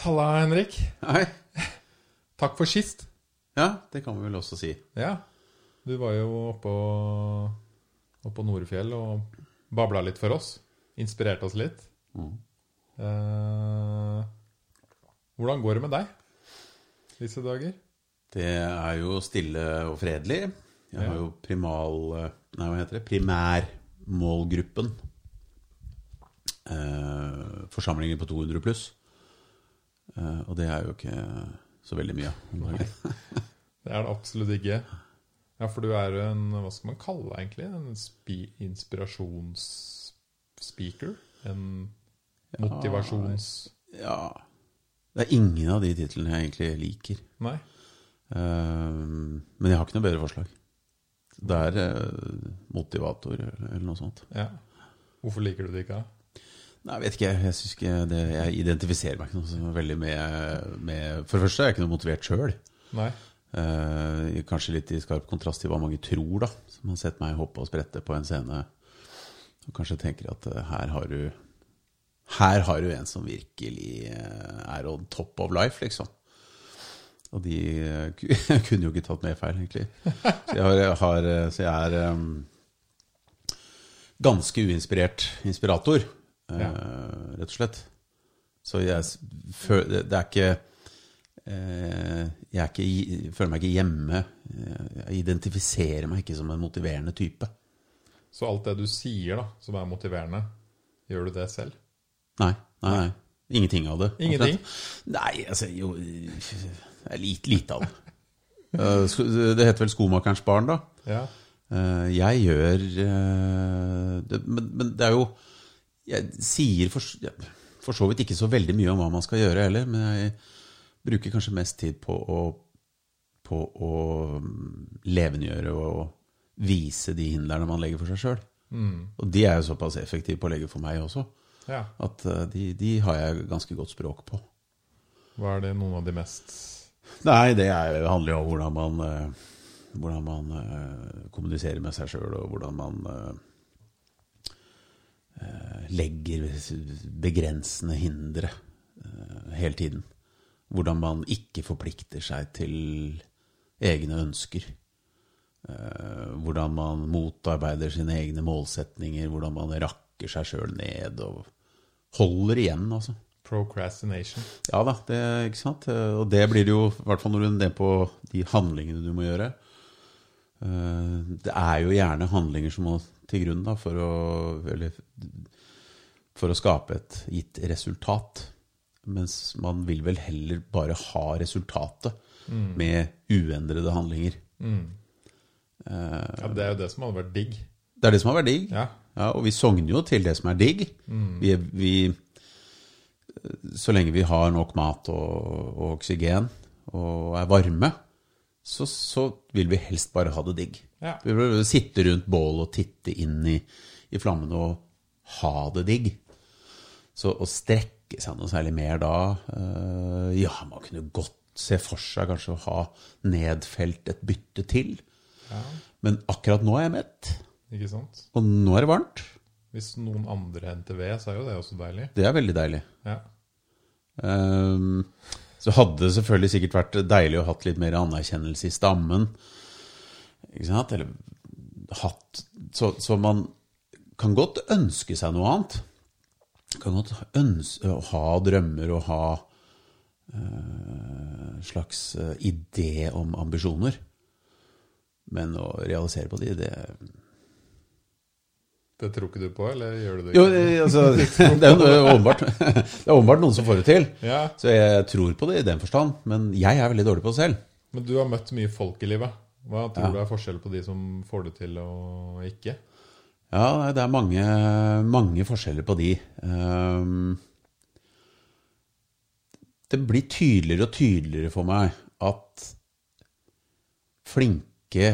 Halla, Henrik. Hei. Takk for sist. Ja, det kan vi vel også si. Ja, du var jo oppå, oppå Norefjell og babla litt for oss. Inspirerte oss litt. Mm. Eh, hvordan går det med deg disse dager? Det er jo stille og fredelig. Jeg har jo primal... Nei, hva heter det? Primærmålgruppen. Eh, forsamlinger på 200 pluss. Eh, og det er jo ikke så veldig mye. dagen. Det er det absolutt ikke. Ja, for du er en Hva skal man kalle deg egentlig? En inspirasjonsspeaker? En motivasjons... Ja Det er ingen av de titlene jeg egentlig liker. Nei? Eh, men jeg har ikke noe bedre forslag. Det er eh, motivator eller noe sånt. Ja. Hvorfor liker du det ikke? Nei, jeg vet ikke. Jeg synes ikke det, jeg identifiserer meg ikke noe så veldig med, med For det første er jeg ikke noe motivert sjøl. Nei? kanskje litt i skarp kontrast til hva mange tror, da. Som har sett meg hoppe og sprette på en scene. Og kanskje tenker at eh, her har du Her har du en som virkelig eh, er on top of life, liksom. Og de eh, kunne jo ikke tatt mer feil, egentlig. Så jeg, har, har, så jeg er um, ganske uinspirert inspirator, eh, Ja. rett og slett. Så jeg føler det er ikke eh, Jeg ikke, jeg føler meg ikke hjemme. Eh, Jeg identifiserer meg ikke som en motiverende type. Så alt det du sier da, som er motiverende, gjør du det selv? Nei. nei, nei. Ingenting av det. Ingenting? Nei, altså jo Det er lite, lite av det. Eh, Det heter vel 'Skomakerens barn', da. Ja. Eh, Jeg gjør eh, det, men, men det er jo Jeg sier for, for så vidt ikke så veldig mye om hva man skal gjøre heller, men jeg bruker kanskje mest tid på å, på å mm, levendegjøre og vise de hindrene man legger for seg sjøl. Og de er jo såpass effektive på å legge for meg også, ja. at eh, de, de har jeg ganske godt språk på. Hva er det noen av de mest Nei, det er, handler jo om hvordan man, eh, hvordan man eh, kommuniserer med seg sjøl, og hvordan man legger begrensende hindre eh, hele tiden. Hvordan man ikke forplikter seg til egne ønsker. Eh, hvordan man motarbeider sine egne målsetninger, hvordan man rakker seg sjøl ned og holder igjen, altså. Procrastination. Ja da, det, ikke sant? Og det blir det jo, i hvert fall når du er nede på de handlingene du må gjøre. Eh, Det er jo gjerne handlinger som må til grunn da, for, å, for å skape et gitt resultat. Mens man vil vel heller bare ha resultatet med uendrede handlinger. Ja, det er jo det som hadde vært digg. Det er det som har vært digg. Ja. Ja, og vi sogner jo til det som er digg. Vi, vi, så lenge vi har nok mat og, og oksygen og er varme, så, så vil vi helst bare ha det digg. Ja. Vi vil sitte rundt bålet og titte inn i, i flammene og ha det digg. Så å strekke seg noe særlig mer da øh, Ja, man kunne godt se for seg kanskje å ha nedfelt et bytte til. ja. Men akkurat nå er jeg mett, Ikke sant? og nå er det varmt. Hvis noen andre henter ved, så er jo det også deilig. Det er veldig deilig. Ja. Ehm, så hadde det selvfølgelig sikkert vært deilig å hatt litt mer anerkjennelse i stammen. Ikke sant? Eller hatt Så, så man kan godt ønske seg noe annet. Kan godt ønske å ha drømmer og ha eh, slags eh, idé om ambisjoner. Men å realisere på de, det Det tror ikke du på, eller gjør du det Jo, ikke? Jo, altså Det er jo åpenbart er noen som får det til. Ja, Så jeg tror på det i den forstand, men jeg er veldig dårlig på det selv. Men du har møtt mye folk i livet. Hva tror Ja. du er forskjell på de som får det til og ikke? Ja, det er mange, mange forskjeller på de. Ehm, det blir tydeligere og tydeligere for meg at flinke,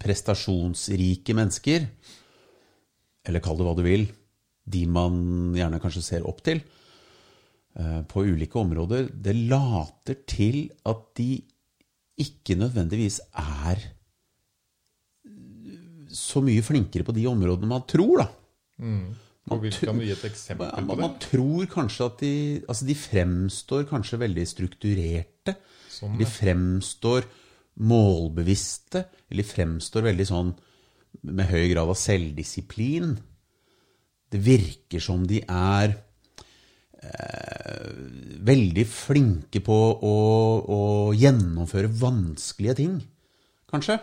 prestasjonsrike mennesker, eller kall det hva du vil, de man gjerne kanskje ser opp til, eh, på ulike områder, det later til at de ikke nødvendigvis er så mye flinkere på de områdene man tror, da. Og vil, kan du gi et eksempel man, på man, det? man tror kanskje at de Altså, de fremstår kanskje veldig strukturerte. Sånn, De fremstår målbevisste. Eller fremstår veldig sånn med høy grad av selvdisiplin. Det virker som de er eh, veldig flinke på å, å gjennomføre vanskelige ting, kanskje.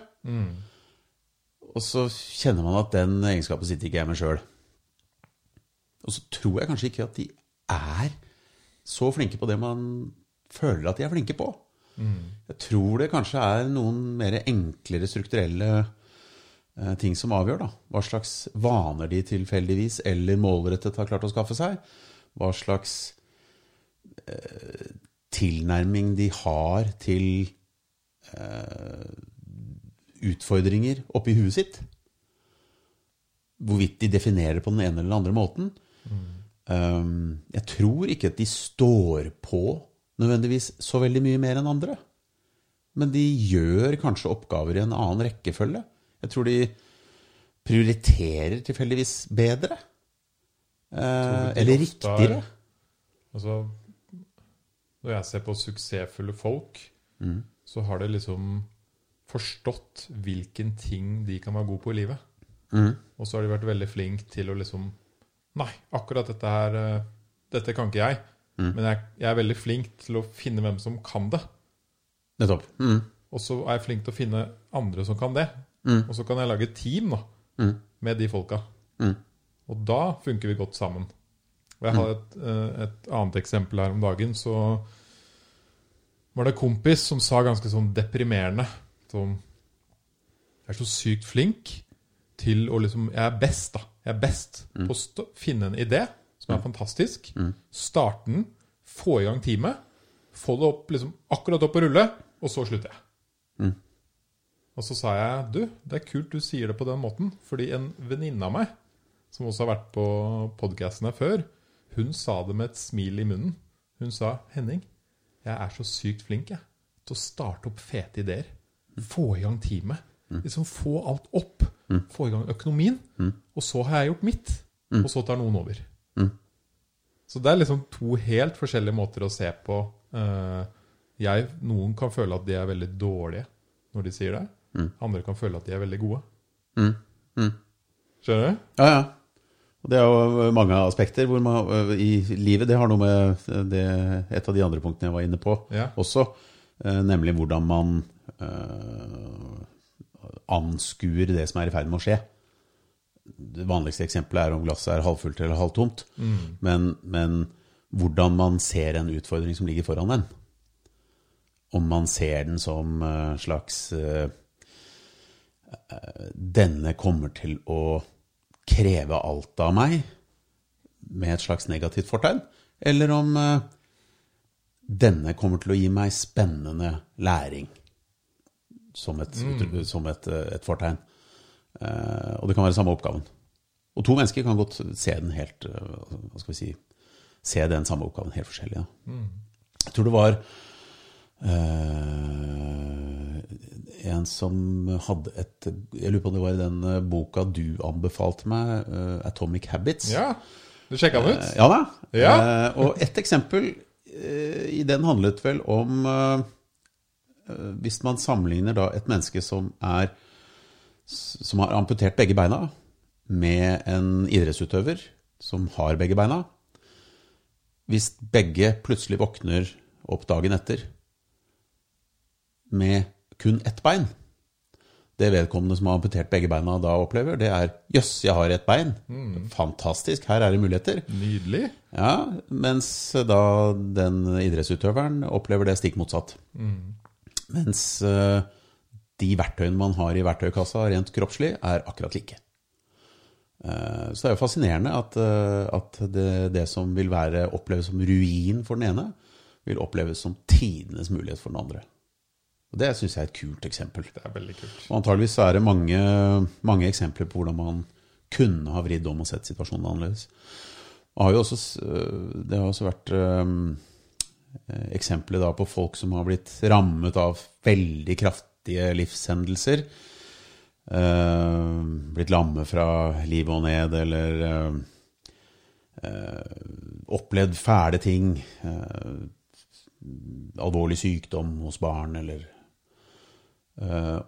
Og så kjenner man at den egenskapen sitter ikke jeg med sjøl. Og så tror jeg kanskje ikke at de er så flinke på det man føler at de er flinke på. Jeg tror det kanskje er noen mer enklere strukturelle eh, ting som avgjør. da. Hva slags vaner de tilfeldigvis eller målrettet har klart å skaffe seg. Hva slags eh, tilnærming de har til eh, utfordringer oppi huet sitt. Hvorvidt de definerer det på den ene eller den andre måten. Um, jeg tror ikke at de står på nødvendigvis så veldig mye mer enn andre. Men de gjør kanskje oppgaver i en annen rekkefølge. Jeg tror de prioriterer tilfeldigvis bedre. Eh, eller riktigere. er- Altså, når jeg ser på suksessfulle folk, så har de liksom forstått hvilken ting de kan være gode på i livet. Og så har de vært veldig flinke til å liksom Nei, akkurat dette her eh, Dette kan ikke jeg. Men jeg, jeg er veldig flink til å finne hvem som kan det. Nettopp. Mm. Og så er jeg flink til å finne andre som kan det. Og så kan jeg lage et team da, med de folka. Og da funker vi godt sammen. Og jeg har et, eh, et annet eksempel her om dagen. Så var det en kompis som sa ganske sånn deprimerende som Jeg er så sykt flink til å liksom Jeg er best, da. Jeg er best på å finne en idé som er fantastisk. Starte den, få i gang teamet, få det opp liksom akkurat opp å rulle, og så slutter jeg. Og så sa jeg du, det er kult du sier det på den måten, fordi en venninne av meg, som også har vært på podkasten her før, hun sa det med et smil i munnen. Hun sa Henning, jeg er så sykt flink jeg, til å starte opp fete ideer. Få i gang teamet. Liksom Få alt opp. Få i gang økonomien. Og så har jeg gjort mitt. Og så tar noen over. Så det er liksom to helt forskjellige måter å se på. Eh, jeg, noen kan føle at de er veldig dårlige når de sier det. Andre kan føle at de er veldig gode. Skjønner du? Ja, ja. Og det er jo mange aspekter hvor man, i livet. Det har noe med det, et av de andre punktene jeg var inne på Ja. også. eh, Nemlig hvordan man eh, anskuer det som er i ferd med å skje. Det vanligste eksempelet er om glasset er halvfullt eller halvtomt. Men, men hvordan man ser en utfordring som ligger foran en. Om man ser den som uh, slags uh, denne kommer til å kreve alt av meg med et slags negativt fortegn, eller om uh, denne kommer til å gi meg spennende læring som et, som et, et fortegn. Eh, og det kan være samme oppgaven. Og to mennesker kan godt se den helt eh, Hva skal vi si Se den samme oppgaven helt forskjellig. Ja. Jeg tror det var Uh, en som hadde et Jeg lurer på om det var i den boka du anbefalte meg, uh, 'Atomic Habits'. Ja. Du sjekka den ut? Uh, Ja da. Ja. Og et eksempel i den handlet vel om Hvis man sammenligner da et menneske som er som har amputert begge beina, med en idrettsutøver som har begge beina Hvis begge plutselig våkner opp dagen etter med kun ett bein Det vedkommende som har amputert begge beina da opplever, det er 'jøss, jeg har ett bein'. Fantastisk, her er det muligheter. Nydelig. Ja, mens da den idrettsutøveren opplever det stikk motsatt. Mens eh, de verktøyene man har i verktøykassa rent kroppslig, er akkurat like. Eh, Så det er jo fascinerende at, eh, at det, det som vil være oppleves som ruin for den ene, vil oppleves som tidenes mulighet for den andre. Og Det syns jeg er et kult eksempel. Det er veldig kult. Og antageligvis er det mange, mange eksempler på hvordan man kunne ha vridd om og sett situasjonen annerledes. Har jo også, øh, det har også vært eh, eksempler på folk som har blitt rammet av veldig kraftige livshendelser. Eh, blitt lamme fra livet og ned, eller eh, eh, opplevd fæle ting. Alvorlig sykdom hos barn, eller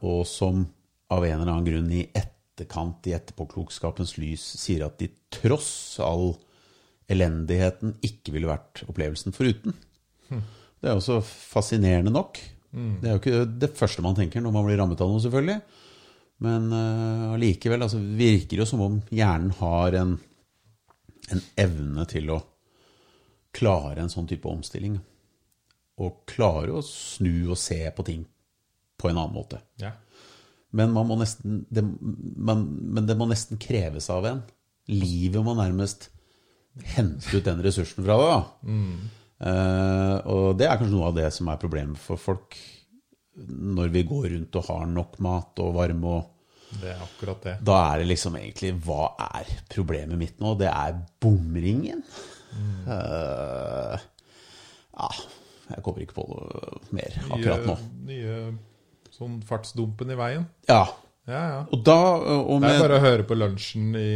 Og som av en eller annen grunn i etterkant, i etterpåklokskapens lys, sier at de tross all elendigheten ikke ville vært opplevelsen foruten. Det er også fascinerende nok. Det er jo ikke det første man tenker når man blir rammet av noe, selvfølgelig. Men allikevel uh, altså, virker det jo som om hjernen har en, en, evne til å klare en sånn type omstilling. Og klare å snu og se på ting på en annen måte. Ja. Men, man må nesten, det, man, men det må nesten kreves av en. Livet må nærmest hente ut den ressursen fra det. da. Mm. Uh, og det er kanskje noe av det som er problemet for folk når vi går rundt og har nok mat og varme og Det er akkurat det. Da er det liksom egentlig Hva er problemet mitt nå? Det er bomringen. Mm. Uh, ja, jeg kommer ikke på noe mer akkurat nå. Nye, sånn fartsdumpen i veien. Ja. Ja, ja. Og da, og med, det er bare å høre på lunsjen i,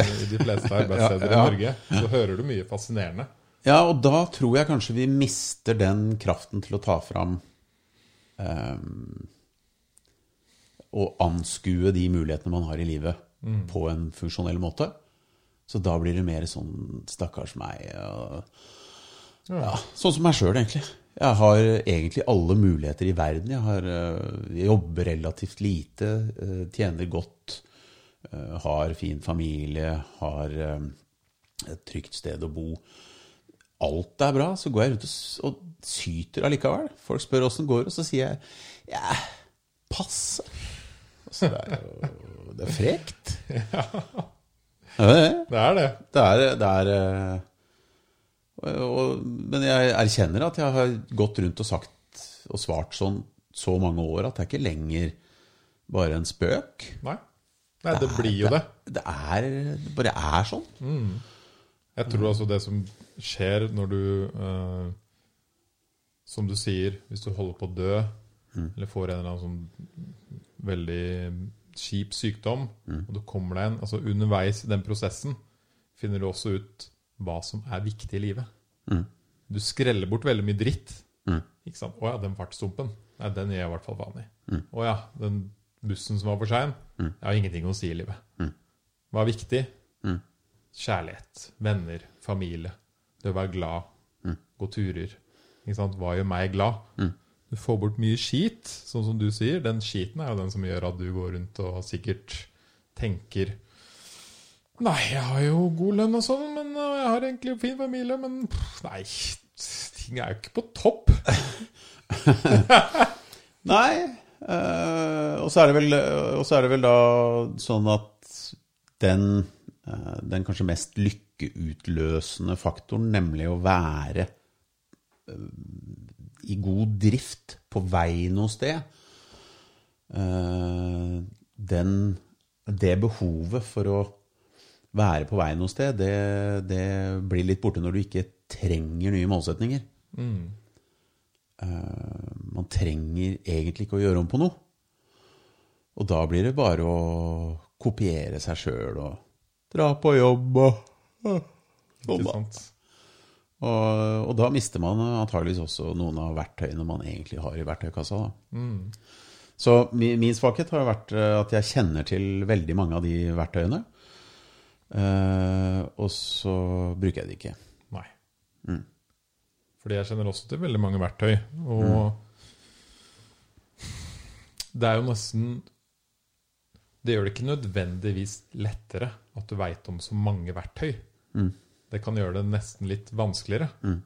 i de fleste arbeidssteder ja. i Norge. Så hører du mye fascinerende. Ja, og da tror jeg kanskje vi mister den kraften til å ta fram um, Og anskue de mulighetene man har i livet, mm. på en funksjonell måte. Så da blir det mer sånn stakkars meg. Og, ja, sånn som meg sjøl, egentlig. Jeg har egentlig alle muligheter i verden. Jeg, har, jeg jobber relativt lite, tjener godt, har fin familie, har et trygt sted å bo alt er bra, så går jeg rundt og, syter allikevel. Folk spør åssen det går, og så sier jeg ja, passe. Altså, det er jo Det er frekt. Ja. Det, det er det. Det er, det er og, og, Men jeg erkjenner at jeg har gått rundt og sagt og svart sånn så mange år at det er ikke lenger bare en spøk. Nei, Nei det, det, blir jo det. Det, er, det bare er sånn. Mm. Jeg tror altså det som skjer når du eh, Som du sier, hvis du holder på å dø, mm. eller får en eller annen sånn veldig kjip sykdom, mm. og du kommer deg inn altså Underveis i den prosessen finner du også ut hva som er viktig i livet. Mm. Du skreller bort veldig mye dritt. Mm. Ikke sant? 'Å ja, den fartsdumpen. Nei, den gir jeg i hvert fall faen i.' Mm. 'Å ja, den bussen som var for sein. Mm. Jeg har ingenting å si i livet.' Mm. Hva er viktig? Kjærlighet, venner, familie. Det å være glad, mm. gå turer. Hva gjør meg glad? Mm. Du får bort mye skit, sånn som du sier. Den skiten er jo den som gjør at du går rundt og sikkert tenker Nei, jeg har jo god lønn og sånn, men jeg har egentlig fin familie, men nei, ting er jo ikke på topp. nei. Øh, og, så er så er det vel da sånn at den, øh, den kanskje mest lykkede lykkeutløsende faktoren, nemlig å være eh, i god drift på vei noe sted, eh, den, det behovet for å være på vei noe sted, det, det, blir litt borte når du ikke trenger nye målsetninger. Mm. Eh, man trenger egentlig ikke å gjøre om på noe. Og da blir det bare å kopiere seg sjøl og dra på jobb og ikke sant. Og, og, da mister man antageligvis også noen av verktøyene man egentlig har i verktøykassa. Mm. Så min, min, svakhet har vært eh, at jeg kjenner til veldig mange av de verktøyene. Eh, og så bruker jeg det ikke. Nei. Mm. Fordi jeg kjenner også til veldig mange verktøy. Og mm. det er jo nesten Det gjør det ikke nødvendigvis lettere at du veit om så mange verktøy. Mm. Det kan gjøre det nesten litt vanskeligere. Mm.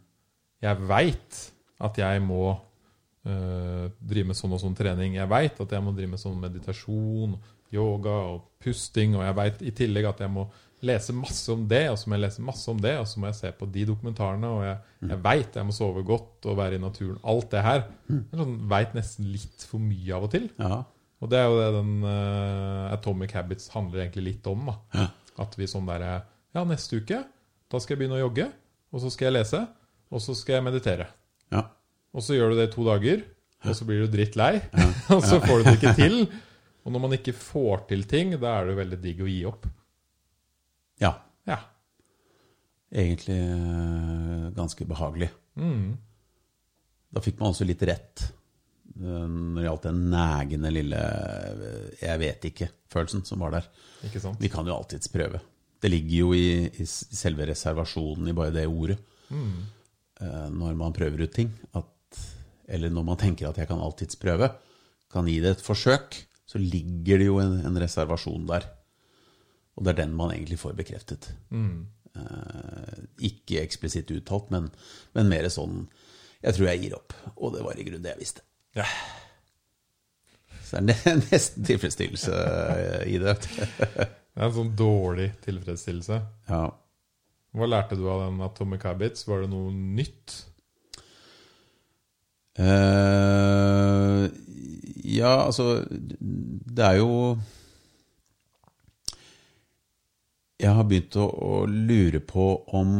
Jeg veit at jeg må øh, drive med sånn og sånn trening. Jeg veit at jeg må drive med sånn meditasjon, yoga og pusting. Og jeg veit i tillegg at jeg må lese masse om det, og så må jeg lese masse om det, og så må jeg se på de dokumentarene, og jeg, mm. jeg veit jeg må sove godt og være i naturen. Alt det her. Mm. Jeg sånn, veit nesten litt for mye av og til. Ja. Og det er jo det den uh, Atomic Habits handler egentlig litt om. da. Ja. At vi sånn derre Ja, neste uke da skal jeg begynne å jogge, og så skal jeg lese, og så skal jeg meditere. Ja. Og så gjør du det i to dager, og så blir du drittlei, ja. og så får du det ikke til. Og når man ikke får til ting, da er det veldig digg å gi opp. Ja. ja. egentlig eh, ganske behagelig. Da fikk man også litt rett eh, når det gjaldt den nægende lille eh, 'jeg vet ikke'-følelsen som var der. Ikke sant? Vi kan jo alltids prøve. Det ligger jo i, i selve reservasjonen i bare det ordet. Mm. Når man prøver ut ting. At, eller når man tenker at 'jeg kan alltids prøve', kan gi det et forsøk, så ligger det jo en, en reservasjon der. Og det er den man egentlig får bekreftet. Eh, ikke eksplisitt uttalt, men, men mer sånn Jeg tror jeg gir opp. Og det var i grunnen det jeg visste. Ja. Så det er nesten tilfredsstillelse i det. Det er en sånn dårlig tilfredsstillelse. Ja. Hva lærte du av den Atomic Habits? Var det noe nytt? Uh, ja, altså Det er jo Jeg har begynt å, å lure på om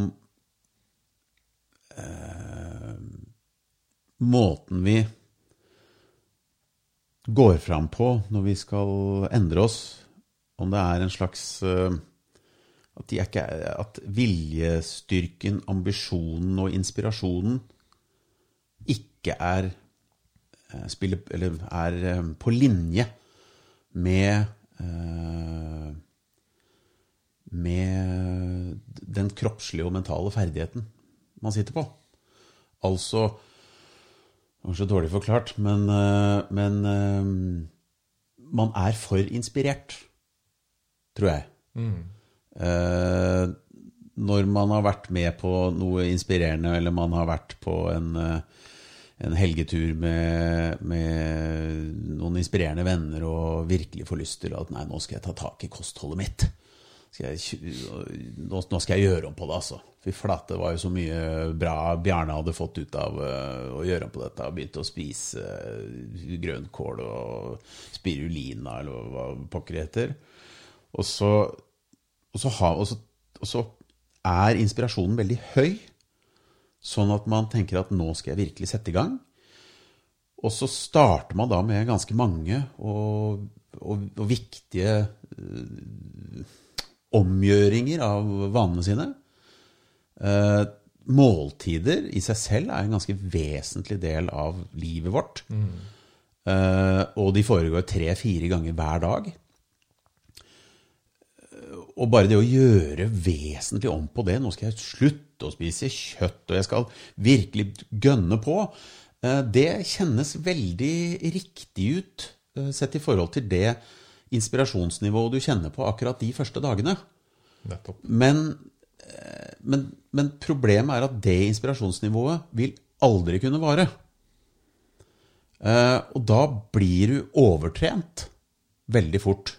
uh, Måten vi går fram på når vi skal endre oss, om det er en slags eh, at, ikke, at viljestyrken, ambisjonen og inspirasjonen ikke er, eh, spiller, er eh, på linje med med den kroppslige og mentale ferdigheten man sitter på. Altså Kanskje dårlig forklart, men, men man er for inspirert, tror jeg. Eh, når man har vært med på noe inspirerende, eller man har vært på en, eh, en helgetur med, med noen inspirerende venner og virkelig får lyst til at nei, nå skal jeg ta tak i kostholdet mitt. Skal jeg, nå, nå skal jeg gjøre om på det, altså. Fy flate, det var jo så mye bra Bjarne hadde fått ut av eh, å gjøre om på dette. Og Begynte å spise grønnkål og spirulina, eller hva pokker det heter. Og så, og, så ha, og, så, og så er inspirasjonen veldig høy, sånn at man tenker at nå skal jeg virkelig sette i gang. Og så starter man da med ganske mange og, og, viktige øh, omgjøringer av vanene sine. Eh, måltider i seg selv er en ganske vesentlig del av livet vårt. Eh, og de foregår tre-fire ganger hver dag. Og bare det å gjøre vesentlig om på det Nå skal jeg slutte å spise kjøtt, og jeg skal virkelig gønne på. eh, Det kjennes veldig riktig ut eh, sett i forhold til det inspirasjonsnivået du kjenner på akkurat de første dagene. Nettopp. Men, eh, men, men problemet er at det inspirasjonsnivået vil aldri kunne vare. Og da blir du overtrent veldig fort.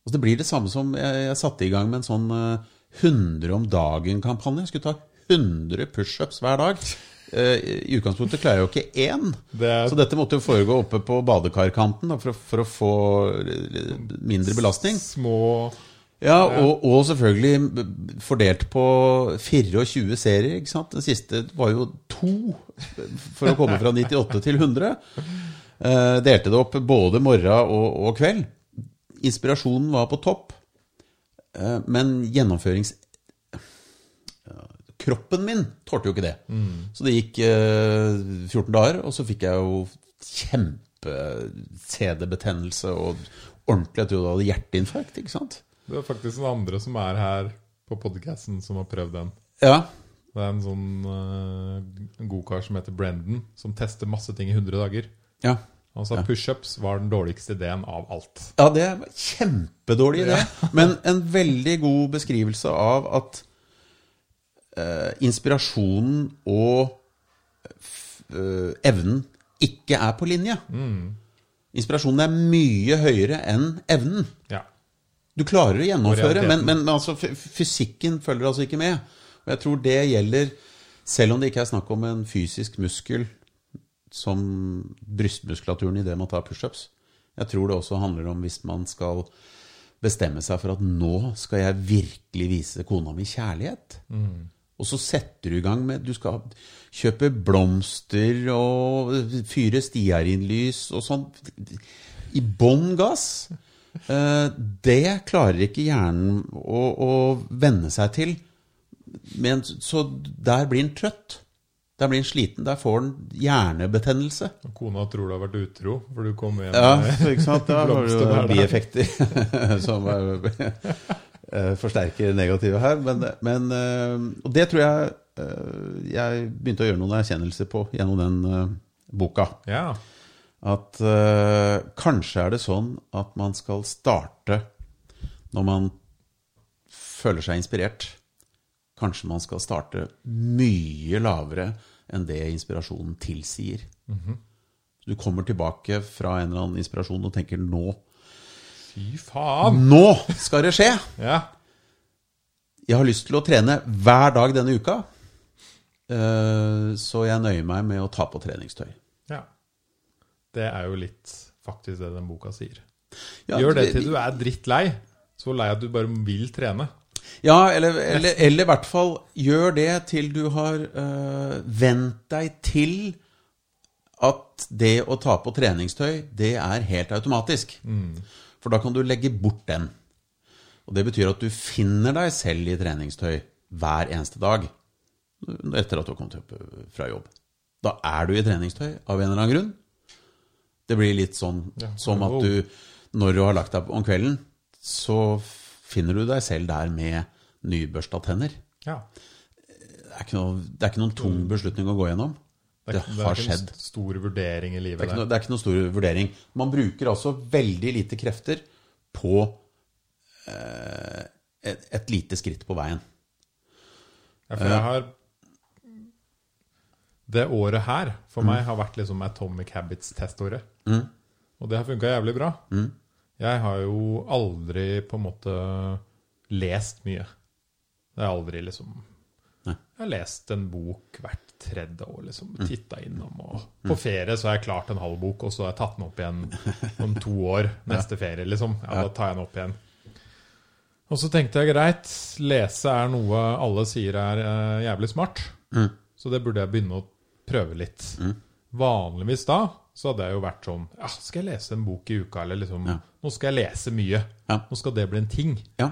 Altså det blir det samme som jeg, jeg satte i gang med en sånn eh, 100 om dagen-kampanje. Jeg skulle ta 100 pushups hver dag. Eh, I utgangspunktet klarer jeg jo ikke én. Det er- Så dette måtte jo foregå oppe på badekarkanten da, for, å- for å få eh, mindre belastning. Små Ja, og, og selvfølgelig fordelt på 24 serier. ikke sant? Den siste var jo to for å komme fra 98 til 100. Eh, delte det opp både morgen og, og kveld. Inspirasjonen var på topp, eh, men gjennomførings... Kroppen min tålte jo ikke det. Så det gikk eh, 14 dager, og så fikk jeg jo kjempe-CD-betennelse og ordentlig Jeg trodde jeg hadde hjerteinfarkt. ikke sant? Det er faktisk noen andre som er her på podcasten som har prøvd den. Ja, Det er en sånn uh, en god kar som heter Brendan, som tester masse ting i 100 dager. ja. Han sa pushups var den dårligste ideen av alt. Ja, det en kjempedårlig idé. Men en veldig god beskrivelse av at eh, inspirasjonen og eh, evnen ikke er på linje. Inspirasjonen er mye høyere enn evnen. Ja. Du klarer å gjennomføre, Og men, men altså, fysikken følger altså ikke med. Og jeg tror det gjelder selv om det ikke er snakk om en fysisk muskel som brystmuskulaturen i det man tar pushups. Jeg tror det også handler om hvis man skal bestemme seg for at nå skal jeg virkelig vise kona mi kjærlighet. Og så setter du i gang med Du skal kjøpe blomster og fyre stearinlys og sånn. I bånn gass. Eh, Det klarer ikke hjernen å, å venne seg til men, så der blir en trøtt. Der blir han sliten. Da får han hjernebetennelse. Og kona tror du har vært utro, for du kom hjem Ja, med ikke sant? Da har du bieffekter som eh, forsterker negative her. Men, men eh, Og det tror jeg eh, jeg begynte å gjøre noen erkjennelser på gjennom den eh, boka. Ja. At eh, kanskje er det sånn at man skal starte når man føler seg inspirert. Kanskje man skal starte mye lavere enn det inspirasjonen tilsier. Du kommer tilbake fra en eller annen inspirasjon og tenker nå Fy faen! Nå skal det skje! Ja. Jeg har lyst til å trene hver dag denne uka. eh, Så jeg nøyer meg med å ta på treningstøy. ja. Det er jo litt faktisk det den boka sier. Ja, Gjør det til du er drittlei. Så lei at du bare vil trene. Ja, eller, eller, eller i hvert fall gjør det til du har øh, vent deg til at det å ta på treningstøy, det er helt automatisk. For da kan du legge bort den. Og det betyr at du finner deg selv i treningstøy hver eneste dag etter at du har kommet opp øh, fra jobb. Da er du i treningstøy av en eller annen grunn. Det blir litt sånn Ja, som at du, når du har lagt deg om kvelden, så finner du deg selv der med nybørsta tenner. Ja. Det er ikke, noe, det er ikke noen tung beslutning å gå gjennom. Det, er, det er ikke noen stor vurdering i Det livet. er, ikke noe, det er ikke noen stor vurdering. Man bruker altså veldig lite krefter på eh, et, et lite skritt på veien. Ja, for jeg har Det året her for meg har vært liksom Atomic Habits-teståret. Og det har funka jævlig bra. Jeg har jo aldri på en måte lest mye. Det har aldri liksom Nei. Jeg har lest en bok hvert tredje år, liksom. Titta innom. Og på ferie så har jeg klart en halv bok, og så har jeg tatt den opp igjen om to år. Neste ferie, liksom. Ja, da tar jeg den opp igjen. Og så tenkte jeg greit, lese er noe alle sier er eh, jævlig smart. Så det burde jeg begynne å prøve litt. Vanligvis da så hadde jeg jo vært sånn Ja, skal jeg lese en bok i uka? Eller liksom Nå skal jeg lese mye. Ja. Nå skal det bli en ting. Ja.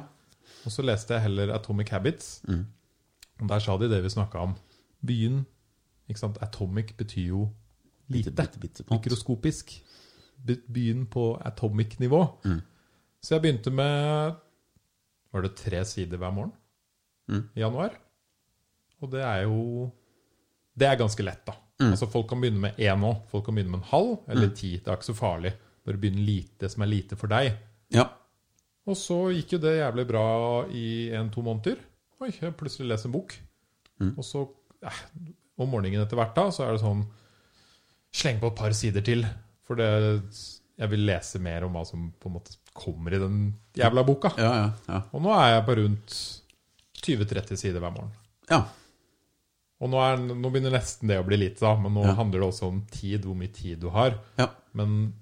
Og så leste jeg heller Atomic Habits. Og der sa de det vi snakka om. Byen. Ikke sant? Atomic betyr jo lite. Bitte, bitte, bitte. Mikroskopisk. By- Byen på atomic-nivå. Så jeg begynte med Var det tre sider hver morgen i januar? Og det er jo Det er ganske lett, da. Altså Folk kan begynne med én òg. Folk kan begynne med en halv eller ti. Det er ikke så farlig. Bare begynn lite, det som er lite for deg. ja. Og så gikk jo det jævlig bra i en-to måneder. Oi, jeg plutselig leser en bok. Og så eh, om morgenen etter hvert da, så er det sånn Sleng på et par sider til. For det, jeg vil lese mer om hva som på en måte kommer i den jævla boka. Ja, ja, ja. Og nå er jeg på rundt 20-30 sider hver morgen. ja. Og nå, er, nå begynner nesten det å bli lite, da, men nå Ja. handler det også om tid, hvor mye tid du har. ja. Men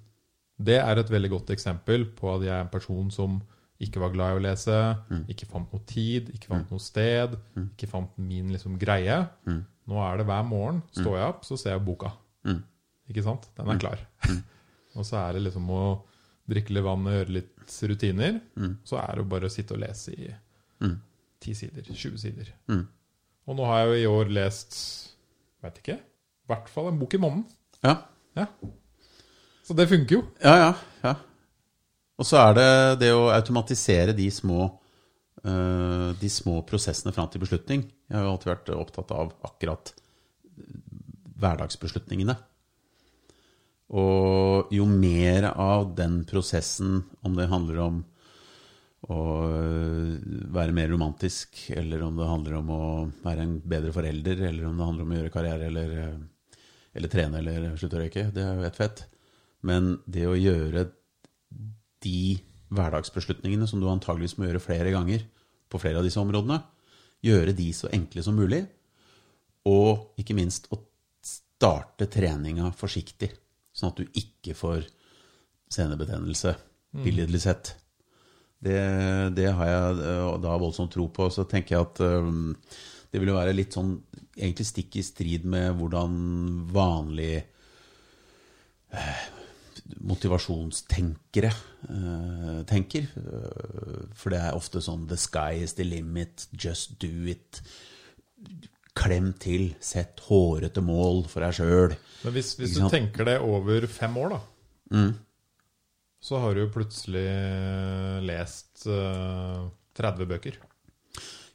det er et veldig godt eksempel på at jeg er en person som ikke var glad i å lese, ikke fant noe tid, ikke fant noe sted, ikke fant min liksom greie. Nå er det hver morgen. Står jeg opp, så ser jeg boka. Ikke sant? Den er klar. og så er det liksom å drikke litt vann og gjøre litt rutiner. Så er det bare å sitte og lese i 10 sider, 20 sider. Og nå har jeg jo i år lest Veit ikke. I hvert fall en bok i måneden. ja. Ja. Så det funker jo. Ja, ja, ja. Og så er det det å automatisere de små, uh, de små prosessene fram til beslutning. Jeg har jo alltid vært opptatt av akkurat hverdagsbeslutningene. Og jo mer av den prosessen, om det handler om å være mer romantisk, eller om det handler om å være en bedre forelder, eller om det handler om å gjøre karriere, eller, eller trene, eller slutte å røyke, det er jo ett fett. Men det å gjøre de hverdagsbeslutningene som du antageligvis må gjøre flere ganger på flere av disse områdene, gjøre de så enkle som mulig, og ikke minst å starte treninga forsiktig, sånn at du ikke får senebetennelse, billedlig sett. Det, det har jeg eh, da voldsomt tro på. Så tenker jeg at eh, det vil jo være litt sånn egentlig stikk i strid med hvordan vanlig eh, motivasjonstenkere uh, tenker. Uh, For det er ofte sånn 'the sky is the limit', 'just do it'. klem til. Sett hårete mål for deg sjøl. Men hvis, hvis du tenker det over fem år, da, Mm. Så har du plutselig lest uh, 30 bøker.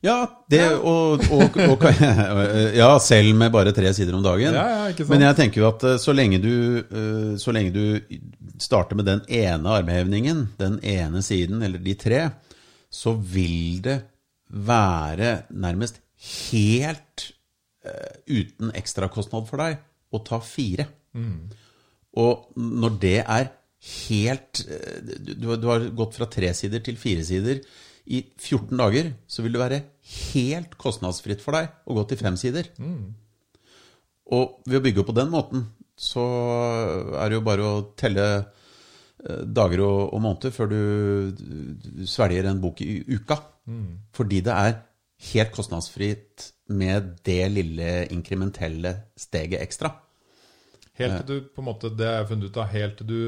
Ja, det og, og, og Ja, selv med bare tre sider om dagen. Ja, ja, ikke sant? Men jeg tenker jo at eh, så lenge du, eh, så lenge du starter med den ene armhevningen, den ene siden, eller de tre, så vil det være nærmest helt eh, uten ekstrakostnad for deg å ta fire. Og når det er helt eh, du, du har- gått fra tre sider til fire sider i 14 dager, så vil det være helt kostnadsfritt for deg å gå til fem sider. Og ved å bygge opp på den måten, så er det jo bare å telle eh, dager og, og måneder før du, du svelger en bok i uka. Fordi det er helt kostnadsfritt med det lille inkrementelle steget ekstra. Helt til du på en måte, Det har jeg funnet ut av. Helt til du,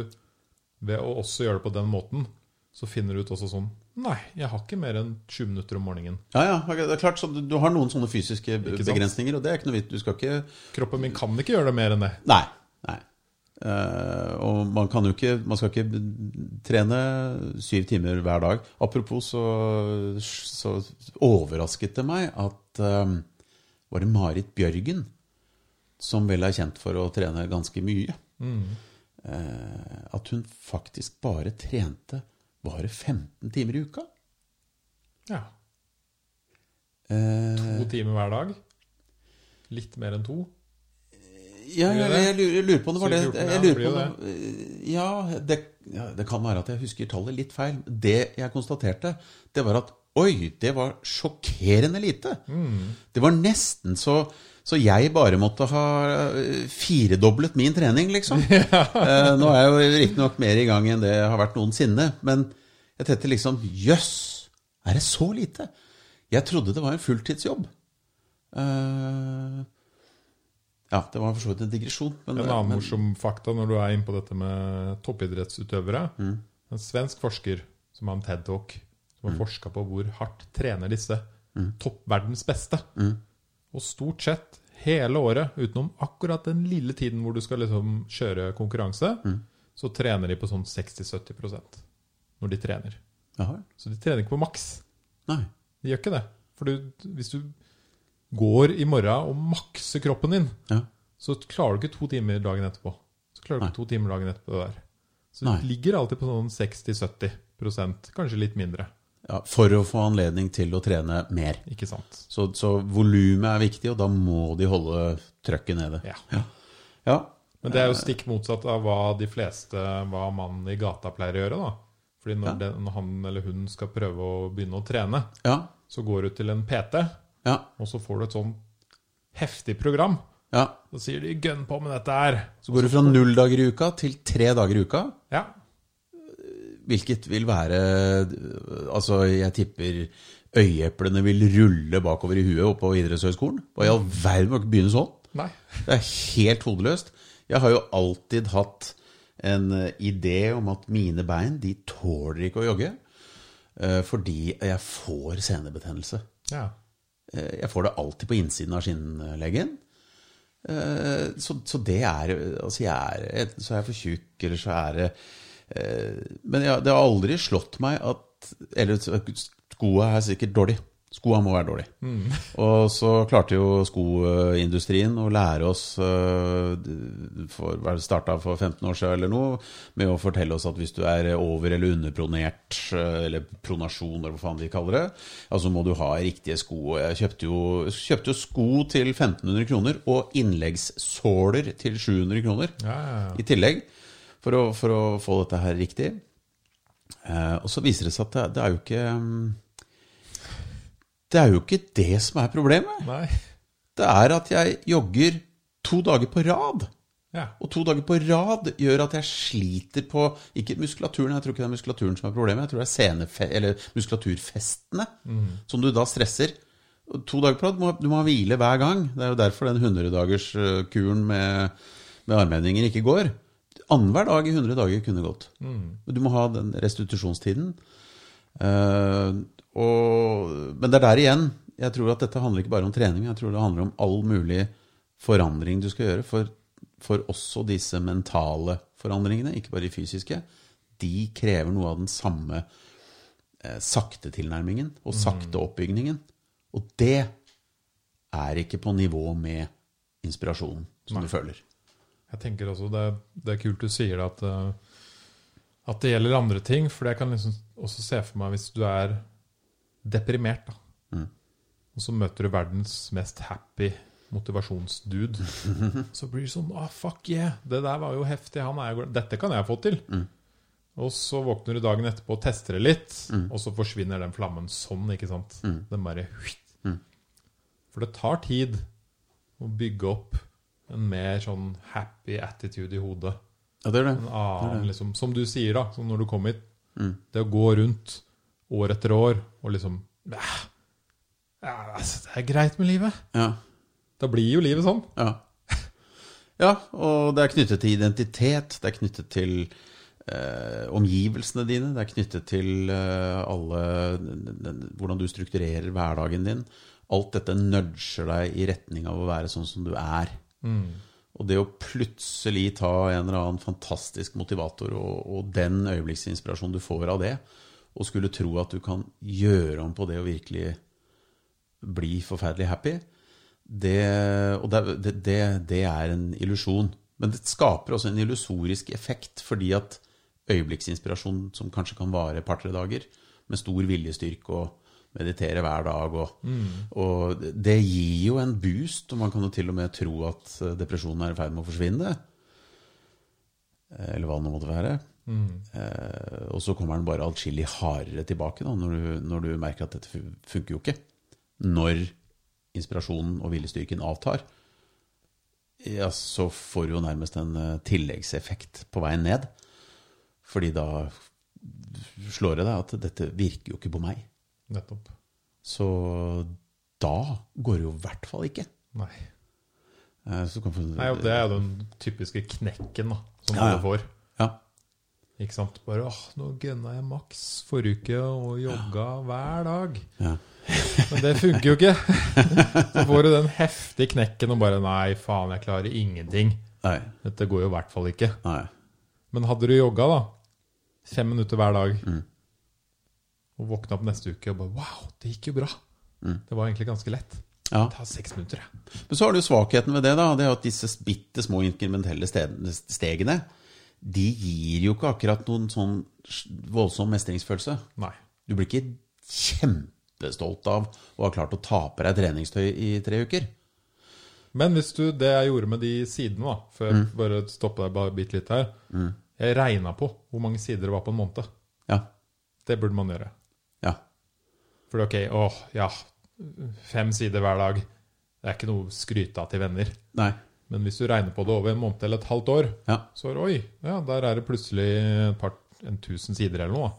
ved å også gjøre det på den måten, så finner du ut også sånn Nei, jeg har ikke mer enn 20 minutter om morgenen. Ja, ja, det er klart, så du, har noen sånne fysiske begrensninger, og det er ikke noe vits. Du skal ikke Kroppen min kan ikke gjøre det mer enn det. Nei. nei. Uh, og man kan jo ikke Man skal ikke trene syv timer hver dag. Apropos, så, så overrasket det meg at uh, Var det Marit Bjørgen, som vel er kjent for å trene ganske mye, eh, at hun faktisk bare trente bare 15 timer i uka? Ja. Eh, To timer hver dag. Litt mer enn to. Ja, jeg, jeg, lurer, jeg lurer på om det var det. Jeg det lurer på om ja, det, ja, det kan være at jeg husker tallet litt feil. Det jeg konstaterte, det var at oi, det var sjokkerende lite. Det var nesten så så jeg bare måtte ha eh, firedoblet min trening, liksom. Ja. nå er jeg jo riktignok mer i gang enn det jeg har vært noensinne. Men jeg tenkte liksom Jøss, er det så lite? Jeg trodde det var en fulltidsjobb. Eh, ja, det var for så vidt en digresjon. Men, En annen morsom fakta når du er inne på dette med toppidrettsutøvere. Mm. En svensk forsker som har en TED-talk, som har forska på hvor hardt trener disse Mm. toppverdens beste. Og stort sett hele året, utenom akkurat den lille tiden hvor du skal liksom kjøre konkurranse, Mm. så trener de på sånn 60-70% når de trener. Aha. Så de trener ikke på maks. nei. De gjør ikke det. For du, hvis du går i morgen og makser kroppen din, Ja. så klarer du ikke to timer dagen etterpå. Så klarer du Nei. ikke to timer dagen etterpå det der. Så Nei. du ligger alltid på sånn 60-70% kanskje litt mindre. Ja, for å få anledning til å trene mer. Ikke sant? Så, så volumet er viktig, og da må de holde trøkket nede. Ja. Ja. ja. Men det er jo stikk motsatt av hva de fleste, hva mannen i gata pleier å gjøre. da. Fordi når, Ja. den, når han eller hun skal prøve å begynne å trene, Ja. så går du til en PT, Ja. og så får du et sånn heftig program. ja. Så sier de 'gønn på med dette her'. Så går du fra null dager i uka til tre dager i uka. Ja. Hvilket vil være Altså, jeg tipper øyeeplene vil rulle bakover i huet oppå idrettshøyskolen. Hva i all verden må ikke begynne sånn? Nei. Det er helt hodeløst. Jeg har jo alltid hatt en eh, idé om at mine bein de tåler ikke å jogge. eh, Fordi jeg får senebetennelse. Ja. Eh, Jeg får det alltid på innsiden av skinnleggen. Så, så det er Altså, jeg er enten så er jeg for tjukk, eller så er det Men ja, det har aldri slått meg at Eller skoa er sikkert dårlig. Skoa må være dårlig. Og så klarte jo skoindustrien å lære oss eh, for, starta for 15 år siden eller noe, med å fortelle oss at hvis du er over- eller underpronert, eh, eller pronasjon, eller hva faen de kaller det, altså må du ha riktige sko. Jeg kjøpte jo, kjøpte jo sko til 1500 kroner, og innleggssåler til 700 kroner Ja, ja, ja. i tillegg, for å, for å få dette her riktig. Eh, og så viser det seg at det, det er jo ikke mm, Det er jo ikke det som er problemet. Nei. Det er at jeg jogger to dager på rad. Ja. Og to dager på rad gjør at jeg sliter på Ikke muskulaturen, jeg tror ikke det er muskulaturen som er problemet. Jeg tror det er senefe, eller muskulaturfestene som du da stresser. To dager på rad, du må, du må ha hvile hver gang. Det er jo derfor den 100-dagerskuren med, med armhevninger ikke går. Annenhver dag i 100 dager kunne gått. Mm. Du må ha den restitusjonstiden. Uh, og, men det er der igjen jeg tror at dette handler ikke bare om trening. Jeg tror det handler om all mulig forandring du skal gjøre. For, for også disse mentale forandringene, ikke bare de fysiske, de krever noe av den samme eh, sakte tilnærmingen og sakte oppbygningen. Og det er ikke på nivå med inspirasjonen som Nei. du føler. Jeg tenker også det, det er kult du sier det at, eh, at det gjelder andre ting. For jeg kan liksom også se for meg hvis du er deprimert, da. Mm. Og så møter du verdens mest happy motivasjonsdude. Så blir det sånn ah, fuck yeah! Det der var jo heftig. Han er dette kan jeg få til. Mm. Og så våkner du dagen etterpå og tester det litt, og så forsvinner den flammen sånn. ikke sant? Den bare Mm. For det tar tid å bygge opp en mer sånn happy attitude i hodet. Ja, det er det. En annen, liksom, som du sier, da, som når du kom hit. Mm. Det å gå rundt år etter år og liksom "Æh, ja, altså, Det er greit med livet. Ja. Da blir jo livet sånn. Ja. ja, og det er knyttet til identitet, det er knyttet til eh, omgivelsene dine, det er knyttet til eh, alle Hvordan du strukturerer hverdagen din. Alt dette nudger deg i retning av å være sånn som du er. Og det å plutselig ta en eller annen fantastisk motivator og, og den øyeblikksinspirasjonen du får av det, og skulle tro at du kan gjøre om på det og virkelig bli forferdelig happy, det, og det, det, det er en illusjon. Men det skaper også en illusorisk effekt, fordi at øyeblikksinspirasjon som kanskje kan vare et par-tre dager, med stor viljestyrke og meditere hver dag, og, og det gir jo en boost, og man kan jo til og med tro at eh, depresjonen er i ferd med å forsvinne. Eh, Eller hva det nå måtte være. Eh, og så kommer den bare atskillig hardere tilbake da, når, du, når du merker at dette funker jo ikke. Når inspirasjonen og viljestyrken avtar, ja, så får du jo nærmest en eh, tilleggseffekt på veien ned. Fordi da slår det deg at dette virker jo ikke på meg. Nettopp. Så da går det jo i hvert fall ikke. Nei. Eh, Så kan få, Nei, og Det er jo den typiske knekken da, som Ja, ja. du får. Ja, Ikke sant? Bare åh, nå gunna jeg maks forrige uke og jogga hver dag. ja. Men det funker jo ikke. Så får du den heftige knekken og bare Nei, faen, jeg klarer ingenting. Nei. Dette går jo i hvert fall ikke. Nei. Men hadde du jogga da, fem minutter hver dag, og våkna opp neste uke og bare Wow, det gikk jo bra. Det var egentlig ganske lett. Ja. Det tar seks minutter, ja. Men så har du svakheten ved det, da. Det er at disse bitte små inkrementelle stegene, de gir jo ikke akkurat noen sånn voldsom mestringsfølelse. Nei. Du blir ikke kjempestolt av å ha klart å ta på deg treningstøy i tre uker. Men hvis du, det jeg gjorde med de sidene, da, før jeg bare stoppe deg bare bitte litt her Jeg regna på hvor mange sider det var på en måned. Ja. Det burde man gjøre. For ok, åh, ja, fem sider hver dag. Det er ikke noe å skryte av til venner. Nei. Men hvis du regner på det over en måned eller et halvt år, Ja. så er oi, ja, der er det plutselig et par, en tusen sider eller noe.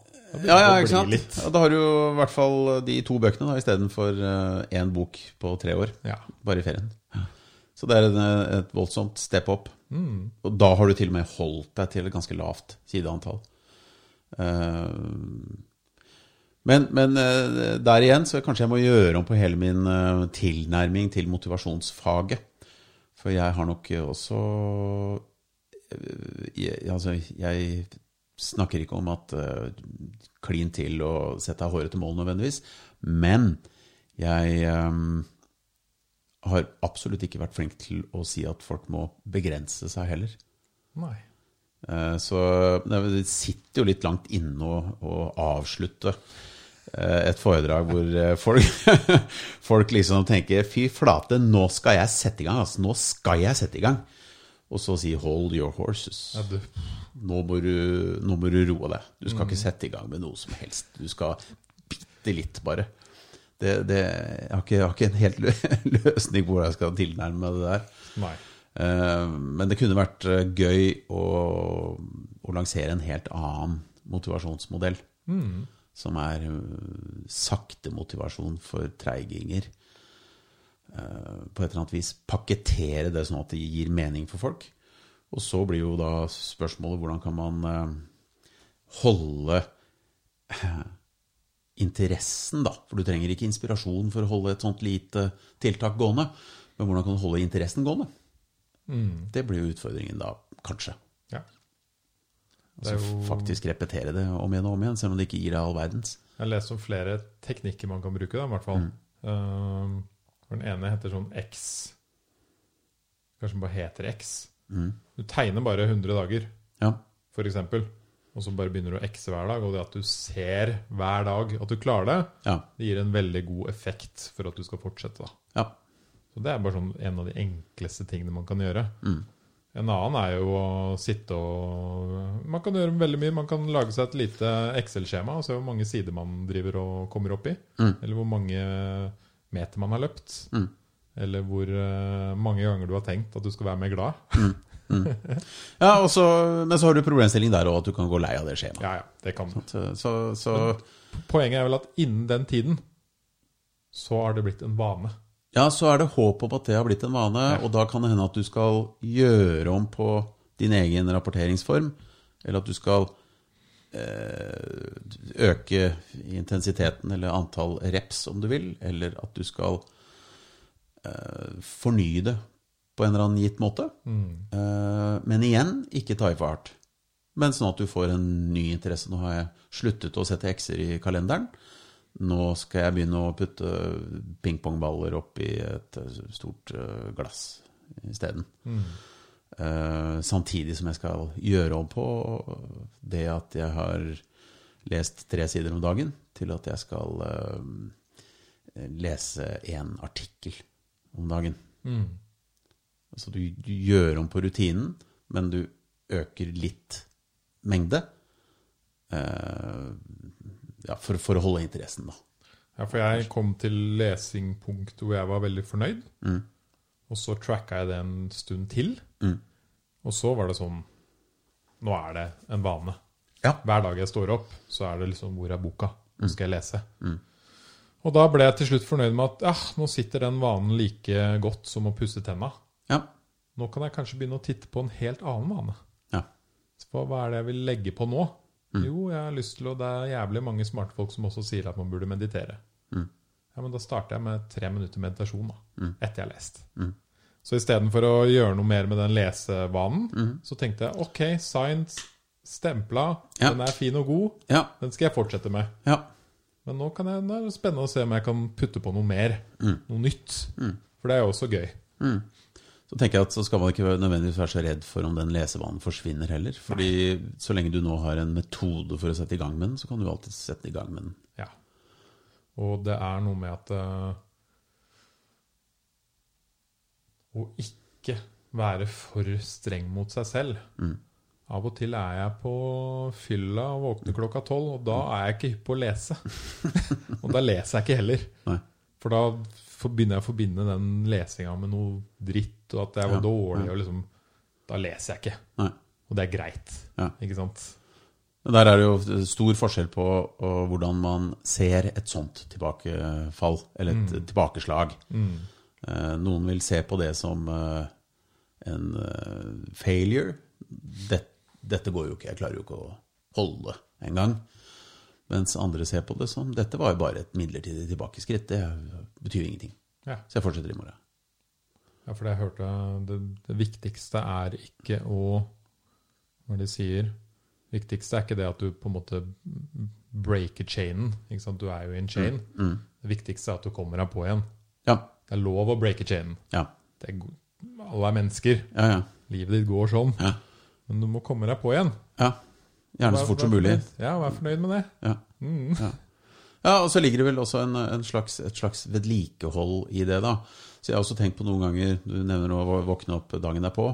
Ja, ja, ikke sant? litt- Ja, da har du jo i hvert fall de to bøkene da, istedenfor én bok på tre år. Ja. Bare i ferien. Så det er en, et voldsomt step up. Og da har du til og med holdt deg til et ganske lavt sideantall. Eh, Men, men eh, der igjen så kanskje jeg må gjøre om på hele min eh, tilnærming til motivasjonsfaget. For jeg har nok også eh, jeg, Altså, jeg snakker ikke om at klin til og sett deg hårete mål nødvendigvis, men jeg har absolutt ikke vært flink til å si at folk må begrense seg heller. Nei. Så det sitter jo litt langt inne å, å avslutte et foredrag hvor eh, folk, folk liksom tenker Fy flate, nå skal jeg sette i gang. Altså, nå skal jeg sette i gang. Og så si 'hold your horses'. Nå må, du, nå må du roe deg. Du skal ikke sette i gang med noe som helst. Du skal bitte litt, bare. Det, det, jeg, har ikke, jeg har ikke en helt løsning på hvordan jeg skal tilnærme det der. Nei. Eh, Men det kunne vært eh, gøy å, å lansere en helt annen motivasjonsmodell. Som er eh, sakte motivasjon for treiginger. Eh, På et eller annet vis pakkettere det sånn at det gir mening for folk. Og så blir jo da spørsmålet hvordan kan man eh, holde interessen, da. For du trenger ikke inspirasjon for å holde et sånt lite tiltak gående. Men hvordan kan du holde interessen gående? Mm. Det blir jo utfordringen da, kanskje. Altså jo faktisk repetere det om igjen og om igjen, selv om det ikke gir deg all verdens. Jeg har lest om flere teknikker man kan bruke, da, i hvert fall. Mm. Uh, den ene heter sånn X. Kanskje den bare heter X. Du tegner bare 100 dager, Ja. eksempel. Og så bare begynner du å X-e hver dag. Og det at du ser hver dag at du klarer det, Ja. det gir en veldig god effekt for at du skal fortsette. da. ja. Så det er bare sånn en av de enkleste tingene man kan gjøre. En annen er jo å sitte og Man kan gjøre veldig mye. Man kan lage seg et lite Excel-skjema og se hvor mange sider man driver og kommer opp i. Eller hvor mange meter man har løpt. Eller hvor eh, mange ganger du har tenkt at du skal være mer glad. ja og så, men så har du problemstilling der òg, at du kan gå lei av det skjemaet. Ja, ja, det kan du. Så, så, så Poenget er vel at innen den tiden så har det blitt en vane. Ja, så er det håp om at det har blitt en vane, og da kan det hende at du skal gjøre om på din egen rapporteringsform, eller at du skal eh, øke intensiteten eller antall reps, om du vil, eller at du skal eh, fornye det på en eller annen gitt måte. Eh, men igjen, ikke ta i for hardt. Men sånn at du får en ny interesse. Nå har jeg sluttet å sette x-er i kalenderen. Nå skal jeg begynne å putte pingpongballer opp i et eh, stort eh, glass isteden. Eh, samtidig som jeg skal gjøre om på det at jeg har lest tre sider om dagen, til at jeg skal uh, lese én artikkel om dagen. Altså du, du gjør om på rutinen, men du øker litt mengde. eh, ja, for, for å holde interessen, da. Ja, for jeg kom til lesingpunkt hvor jeg var veldig fornøyd. Og så tracka jeg det en stund til. Og så var det sånn Nå er det en vane. Ja. Hver dag jeg står opp, så er det liksom Hvor er boka? Nå skal jeg lese. Og da ble jeg til slutt fornøyd med at ja, nå sitter den vanen like godt som å pusse tenna. Ja. Nå kan jeg kanskje begynne å titte på en helt annen vane. ja. Så hva er det jeg vil legge på nå? Jo, jeg har lyst til å Det er jævlig mange smarte folk som også sier at man burde meditere. Ja, men da starter jeg med tre minutter meditasjon, da. Etter jeg har lest. Så istedenfor å gjøre noe mer med den lesevanen, så tenkte jeg ok, science stempla, Ja. den er fin og god, Ja. den skal jeg fortsette med. ja. Men nå, kan jeg, nå er det spennende å se om jeg kan putte på noe mer. Noe nytt. For det er jo også gøy. Så tenker jeg at så skal man ikke nødvendigvis være så redd for om den lesevanen forsvinner heller. Fordi så lenge du nå har en metode for å sette i gang med den, så kan du alltid sette i gang med den. Ja. Og det er noe med at uh, Å ikke være for streng mot seg selv. Av og til er jeg på fylla og våkner klokka tolv, og da er jeg ikke hypp på å lese. og da leser jeg ikke heller. Nei. For da begynner jeg å forbinde den lesinga med noe dritt, og at jeg var Ja, dårlig, og liksom Da leser jeg ikke. Nei. Og det er greit. Ja. Ikke sant? Der er det jo stor forskjell på hvordan man ser et sånt tilbakefall, eller et tilbakeslag. Mm. Noen vil se på det som eh, en eh, failure. Dette, dette går jo ikke, jeg klarer jo ikke å holde engang. Mens andre ser på det som dette var jo bare et midlertidig tilbakeskritt. Det betyr ingenting. Ja. Så jeg fortsetter i morgen. Ja, for det jeg hørte det, det viktigste er ikke å Hva det de sier? Det viktigste er ikke det at du på en måte breaker chainen. Du er jo i en chain. Det viktigste er at du kommer deg på igjen. Ja. Det er lov å breake chainen. Ja. Det er, alle er mennesker. Ja, ja. Livet ditt går sånn. Ja. Men du må komme deg på igjen. ja. Gjerne så fort som mulig. Ja, vær fornøyd med det. Ja. Ja. Ja, og så ligger det vel også en, en slags, et slags vedlikehold i det, da. Så jeg har også tenkt på noen ganger Du nevner å våkne opp dagen derpå.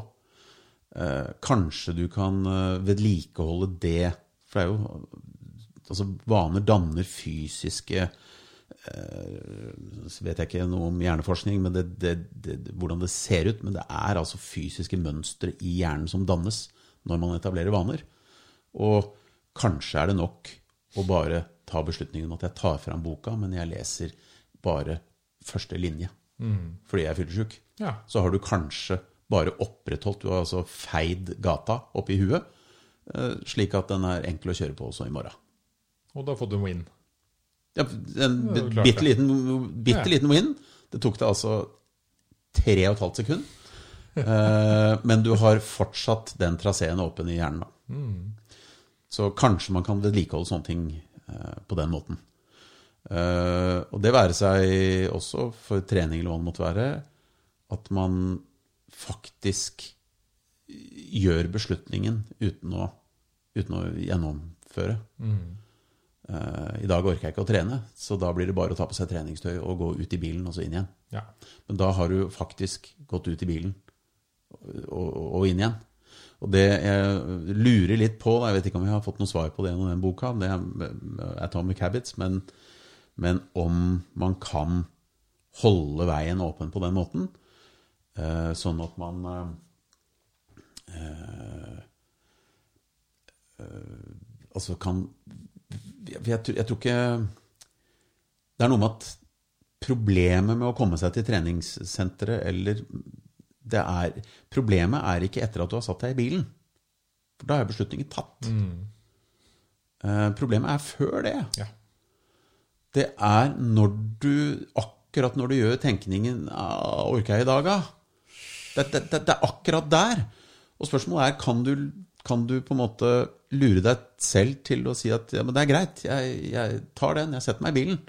Eh, kanskje du kan eh, vedlikeholde det For det er jo Altså, vaner danner fysiske eh, Så vet jeg ikke noe om hjerneforskning, men det, det, det, hvordan det ser ut. Men det er altså fysiske mønstre i hjernen som dannes når man etablerer vaner. Og kanskje er det nok å bare ta beslutningen om at jeg tar fram boka, men jeg leser bare første linje fordi jeg er fyllesyk. Ja. Så har du kanskje bare opprettholdt, du har altså feid gata opp i huet, eh, slik at den er enkel å kjøre på også i morgen. Og da har fått en win. Ja, en bitte liten, bitte Ja. liten win. Det tok det altså tre og et halvt sekund. Eh, men du har fortsatt den traseen åpen i hjernen. da. Mm. Så kanskje man kan vedlikeholde sånne ting på den måten. Eh, og det være seg også for trening eller hva det måtte være, at man faktisk gjør beslutningen uten å, uten å gjennomføre. Mm. Eh, I dag orker jeg ikke å trene, så da blir det bare å ta på seg treningstøy og gå ut i bilen og så inn igjen. Ja. Men da har du faktisk gått ut i bilen og, og, og inn igjen. Og det jeg lurer litt på, jeg vet ikke om jeg har fått noe svar på det gjennom den boka, det er Atomic Habits, men, men om man kan holde veien åpen på den måten, eh, sånn at man eh, eh, Altså kan jeg, tror- ikke Det er noe med at problemet med å komme seg til treningssenteret eller er, Problemet er ikke etter at du har satt deg i bilen. For da er beslutningen tatt. Eh, problemet er før det. Ja. Det er når du Akkurat når du gjør tenkningen ah, 'Orker jeg i dag, da?' Det, det, det, det er akkurat der. Og spørsmålet er kan du, kan du på en måte lure deg selv til å si at ja, men det er greit, jeg, jeg tar den, jeg setter meg i bilen.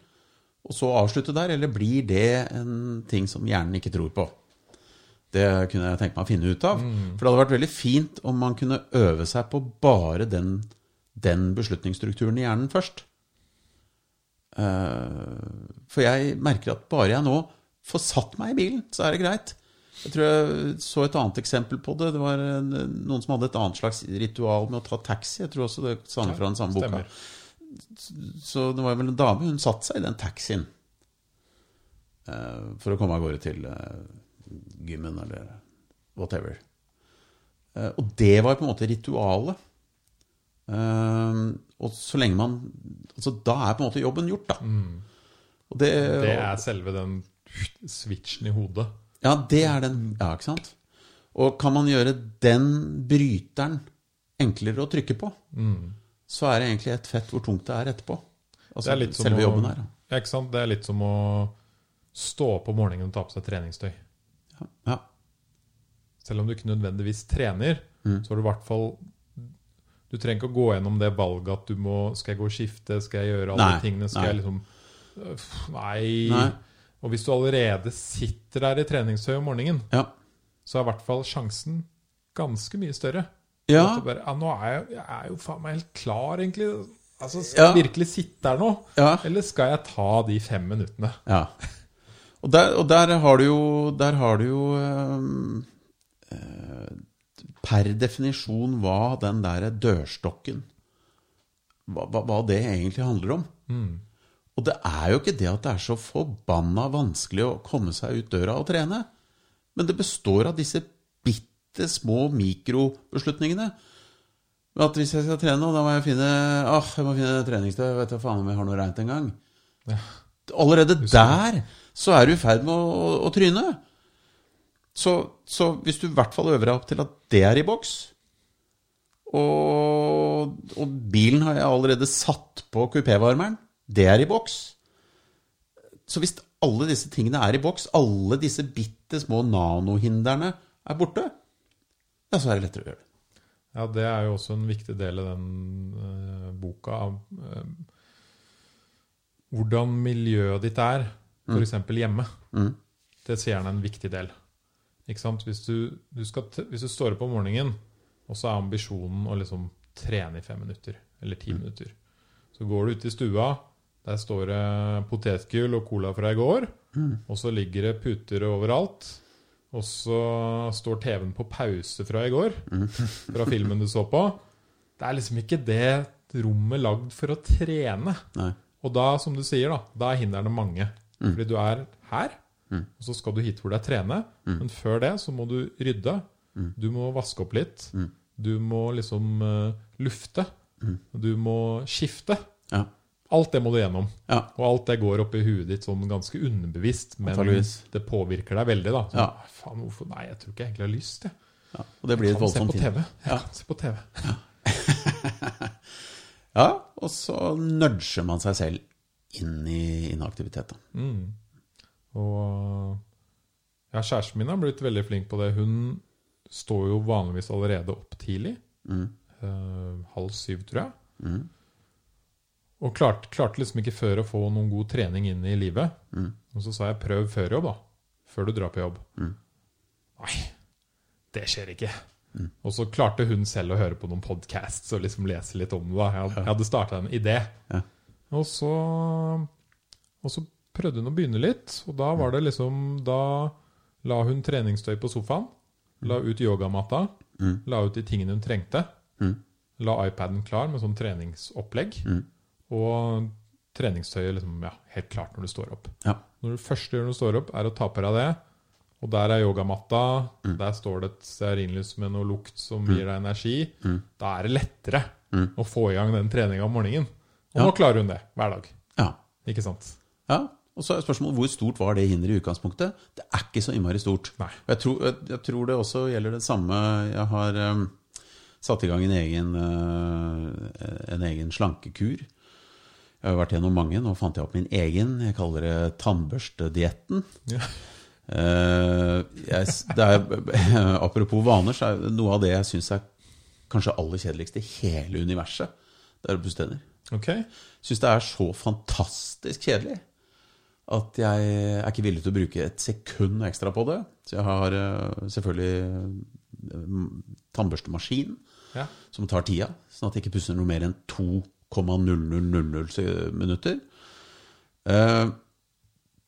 Og så avslutte der, eller blir det en ting som hjernen ikke tror på? Det kunne jeg tenke meg å finne ut av. For det hadde vært veldig fint om man kunne øve seg på bare den, den beslutningsstrukturen i hjernen først. Eh, For jeg merker at bare jeg nå får satt meg i bilen, så er det greit. Jeg tror jeg så et annet eksempel på det. Det var en- noen som hadde et annet slags ritual med å ta taxi. Jeg tror også det stammer fra den samme boka. Så det var vel en dame, hun satte seg i den taxien eh, for å komme av gårde til eh, gymmen eller whatever. Eh, og det var på en måte ritualet. Eh, og så lenge man Altså da er på en måte jobben gjort, da. Og det, Det er selve den switchen i hodet. Ja, det er den Ja, ikke sant? Og kan man gjøre den bryteren enklere å trykke på, så er det egentlig et fett hvor tungt det er etterpå. Altså Det er litt som selve jobben her. Ja, ikke sant? Det er litt som å stå opp om morgenen og ta på seg treningstøy. Ja. Selv om du ikke nødvendigvis trener, Mm. så har du i hvert fall Du trenger ikke å gå gjennom det valget at du må Skal jeg gå og skifte? Skal jeg gjøre alle Nei, tingene? Skal nei. jeg liksom Øff, Nei. Nei. Og hvis du allerede sitter der i treningstøy om morgenen, Ja. så er i hvert fall sjansen ganske mye større. Ja. Bare, ja, nå er jeg, jeg er jo faen meg helt klar, egentlig. Altså, Skal jeg virkelig sitte der nå? Eller skal jeg ta de fem minuttene? ja. Og, der, og der har du jo, der har du jo ehm, eh, per definisjon hva den der dørstokken hva, hva, det egentlig handler om. Og det er jo ikke det at det er så forbanna vanskelig å komme seg ut døra og trene. Men det består av disse bitte små mikrobeslutningene. At hvis jeg skal trene nå, da må jeg finne Åh, jeg må finne treningstøy. Jeg vet da faen om jeg har noe reint engang. Allerede der så er du i ferd med å, å, å tryne. Så, så hvis du i hvert fall øver deg opp til at det er i boks og, og bilen har jeg allerede satt på kupévarmeren. Det er i boks. Så hvis alle disse tingene er i boks, alle disse bitte små nanohindrene er borte, ja, så er det lettere å gjøre det. Ja, det er jo også en viktig del av den uh, boka. eh, hvordan miljøet ditt er, f.eks. hjemme. Det ser han er en viktig del. Hvis du, du skal, hvis du står opp om morgenen, og så er ambisjonen å liksom trene i fem minutter, eller ti minutter, så går du ut i stua, der står det potetgull og cola fra i går, og så ligger det puter overalt, og så står TV-en på pause fra i går, fra filmen du så på. Det er liksom ikke det rommet lagd for å trene. Nei. Og da, som du sier, da, da er hindrene mange. Fordi du er her, og så skal du hit hvor det er trene. Men før det så må du rydde. Du må vaske opp litt. Du må liksom uh, lufte. Du må skifte. Ja. Alt det må du gjennom. Ja. Og alt det går opp i huet ditt sånn ganske underbevisst, men det påvirker deg veldig. da sånn, Ja. Faen, hvorfor Nei, jeg tror ikke jeg egentlig har lyst. Jeg, ja. Og det blir et kan se voldsomt på. TV. Jeg Ja. kan se på TV. Ja, og så nudger man seg selv inn i inaktivitet. Mm. Og ja, kjæresten min har blitt veldig flink på det. Hun står jo vanligvis allerede opp tidlig. Mm. Eh, halv syv, tror jeg. Mm. Og klarte, klarte liksom ikke før å få noen god trening inn i livet. Mm. Og så sa jeg prøv før jobb, da. Før du drar på jobb. Mm. Nei, det skjer ikke. Og så klarte hun selv å høre på noen podcasts og liksom lese litt om det. Jeg hadde starta en idé. Ja. Og så, og så prøvde hun å begynne litt, og da var det liksom Da la hun treningstøy på sofaen. La ut yogamatta. Mm. La ut de tingene hun trengte. Mm. La iPaden klar med sånn treningsopplegg. Mm. Og treningstøyet liksom, ja, helt klart når du står opp. Ja. Når du først gjør når du står opp, er å ta på deg det. Og der er yogamatta. Mm. Der står det et stearinlys med noe lukt som gir deg energi. Mm. Da er det lettere Mm. å få i gang den treninga om morgenen. Og Ja. nå klarer hun det hver dag. ja. Ikke sant? Ja, og så er spørsmålet hvor stort var det hinderet i utgangspunktet? Det er ikke så innmari stort. Nei. Jeg tror, jeg, tror det også gjelder det samme. Jeg har um, satt i gang en egen, uh, en egen slankekur. Jeg har vært gjennom mange. Nå fant jeg opp min egen. Jeg kaller det tannbørstedietten. Ja. Uh, jeg, det er, apropos vaner, så er noe av det jeg syns er kanskje aller kjedeligste i hele universet, det er å pusse tenner. Ok. Syns det er så fantastisk kjedelig at jeg er ikke villig til å bruke et sekund ekstra på det. Så jeg har eh, selvfølgelig eh, tannbørstemaskin Ja. som tar tida, sånn at jeg ikke pusser noe mer enn 2,0000 minutter. Eh,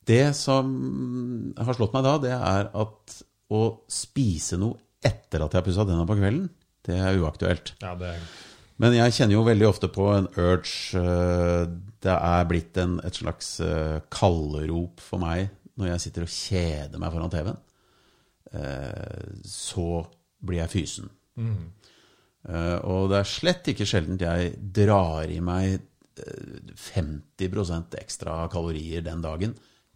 Det som har slått meg da, det er at å spise noe etter at jeg har pussa tenna på kvelden, det er uaktuelt. ja, det er Men jeg kjenner jo veldig ofte på en urge eh, Det er blitt en, et slags eh, kallerop for meg når jeg sitter og kjeder meg foran TV-en. Eh, Så blir jeg fysen. Mm. Og det er slett ikke sjeldent jeg drar i meg eh, 50% ekstra kalorier den dagen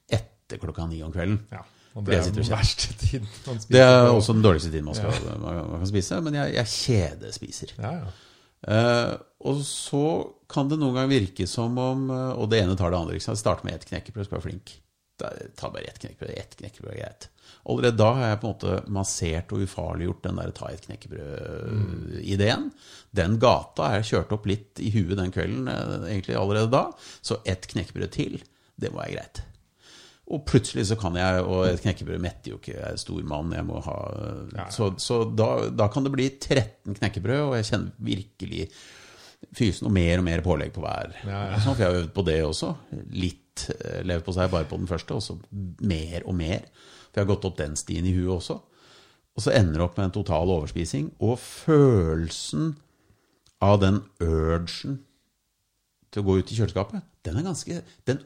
etter klokka ni om kvelden. Ja. Og det er den verste tiden man spiser Det er også den dårligste tiden man, skal, ja. man kan spise, men jeg, jeg kjedespiser. Ja, ja. Eh, og så kan det noen ganger virke som om eh, Og det ene tar det andre. Ikke sant? Start med ett knekkebrød, skal være flink. Ta bare ett knekkebrød. Ett knekkebrød er greit. Allerede da har jeg på en måte massert og ufarliggjort den der ta et knekkebrød-ideen. Den gata er kjørt opp litt i huet den kvelden, eh, egentlig allerede da. Så ett knekkebrød til, det må være greit. Og plutselig så kan jeg Og et knekkebrød metter jo ikke, jeg er stor mann. Jeg må ha Ja, ja. Så, så da, da kan det bli 13 knekkebrød, og jeg kjenner virkelig fysen og mer og mer pålegg på hver. Ja. Sånn, for jeg har øvd på det også. Litt eh, leverpostei bare på den første, og så mer og mer. For jeg har gått opp den stien i huet også. Og så ender det opp med en total overspising. Og følelsen av den urgen til å gå ut i kjøleskapet, den er ganske Den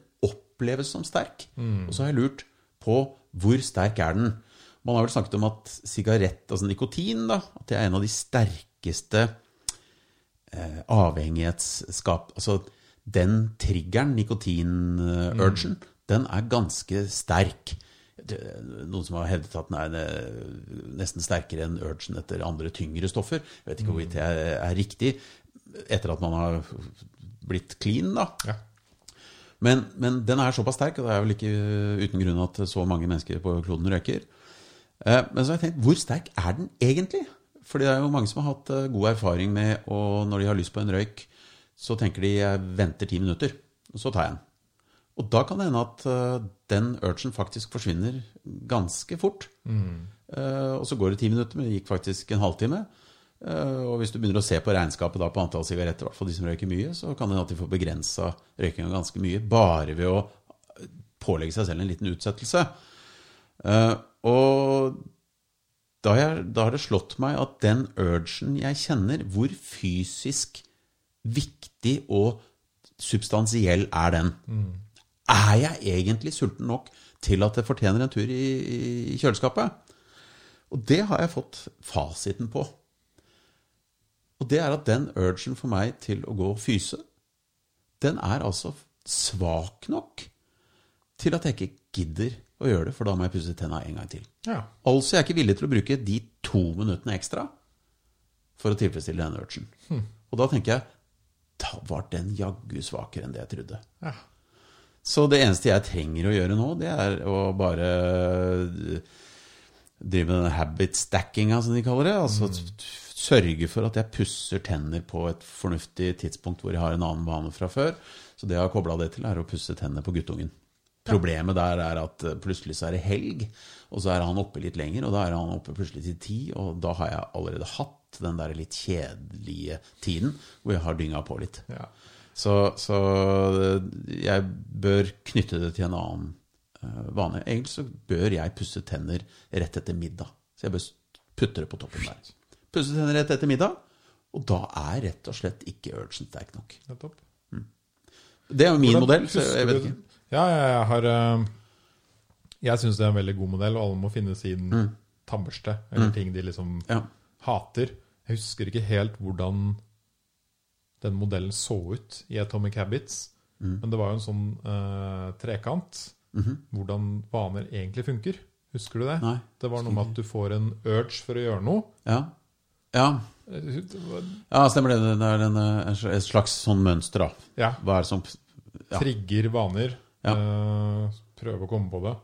oppleves som sterk. Og så har jeg lurt på hvor sterk er den. Man har vel snakket om at sigarett, altså nikotin, da, at det er en av de sterkeste eh, avhengighetsskap Altså den triggeren, nikotin-urgen, den er ganske sterk. Er Noen som har hevdet at den er eh, nesten sterkere enn urgen etter andre tyngre stoffer. Jeg vet ikke hvorvidt det er, er riktig etter at man har blitt clean, da. ja. Men, men den er såpass sterk, og det er vel ikke uten grunn at så mange mennesker på kloden røyker. Eh, Men så har jeg tenkt, hvor sterk er den egentlig? Fordi det er jo mange som har hatt eh, god erfaring med og når de har lyst på en røyk, så tenker de jeg venter ti minutter, og så tar jeg den. Og da kan det hende at eh, den urgen faktisk forsvinner ganske fort. Mm. Og så går det ti minutter, men det gikk faktisk en halvtime. Eh, Og hvis du begynner å se på regnskapet på antall sigaretter, i hvert fall de som røyker mye, så kan det hende at de får begrensa røykinga ganske mye bare ved å pålegge seg selv en liten utsettelse. Eh, Og da, har jeg, da har det slått meg at den urgen jeg kjenner, hvor fysisk viktig og substansiell er den? Er jeg egentlig sulten nok til at det fortjener en tur i, i kjøleskapet? Og det har jeg fått fasiten på. Og det er at den urgen for meg til å gå og fyse, den er altså svak nok til at jeg ikke gidder å gjøre det, for da må jeg pusse tenna en gang til. ja. Altså jeg er ikke villig til å bruke de to minuttene ekstra for å tilfredsstille den urgen. Og da tenker jeg da var den jaggu svakere enn det jeg trodde. ja. Så det eneste jeg trenger å gjøre nå, det er å bare drive med den habit stackinga, som de kaller det. Altså sørge for at jeg pusser tenner på et fornuftig tidspunkt hvor jeg har en annen vane fra før. Så det jeg har kobla det til, er å pusse tennene på guttungen. Problemet der er at eh, plutselig så er det helg, og så er han oppe litt lenger, og da er han oppe plutselig til ti, og da har jeg allerede hatt den der litt kjedelige tiden hvor jeg har dynga på litt. Ja. Så, så eh, jeg bør knytte det til en annen uh, vane. Egentlig så bør jeg pusse tenner rett etter middag. Så jeg bør putte det på toppen der. Pusse tenner rett etter middag, og da er rett og slett ikke urgent sterk nok. Nettopp. Det er jo min Hvordan modell, så jeg vet ikke. Ja, jeg, har eh, Jeg syns det er en veldig god modell, og alle må finne sin tannbørste eller ting de liksom Mm. Ja. hater. Jeg husker ikke helt hvordan den modellen så ut i Atomic Habits, Mm. men det var jo en sånn uh, trekant. -hmm. Hvordan vaner egentlig funker. Husker du det? Nei. Det var noe med at du får en urge for å gjøre noe. Ja. Ja. Eh, Ja, stemmer det. Det er en, eh, et slags sånn mønster, da. Ja, Hva er det som Ja. Trigger vaner. Ja. Eh, prøve å komme på det.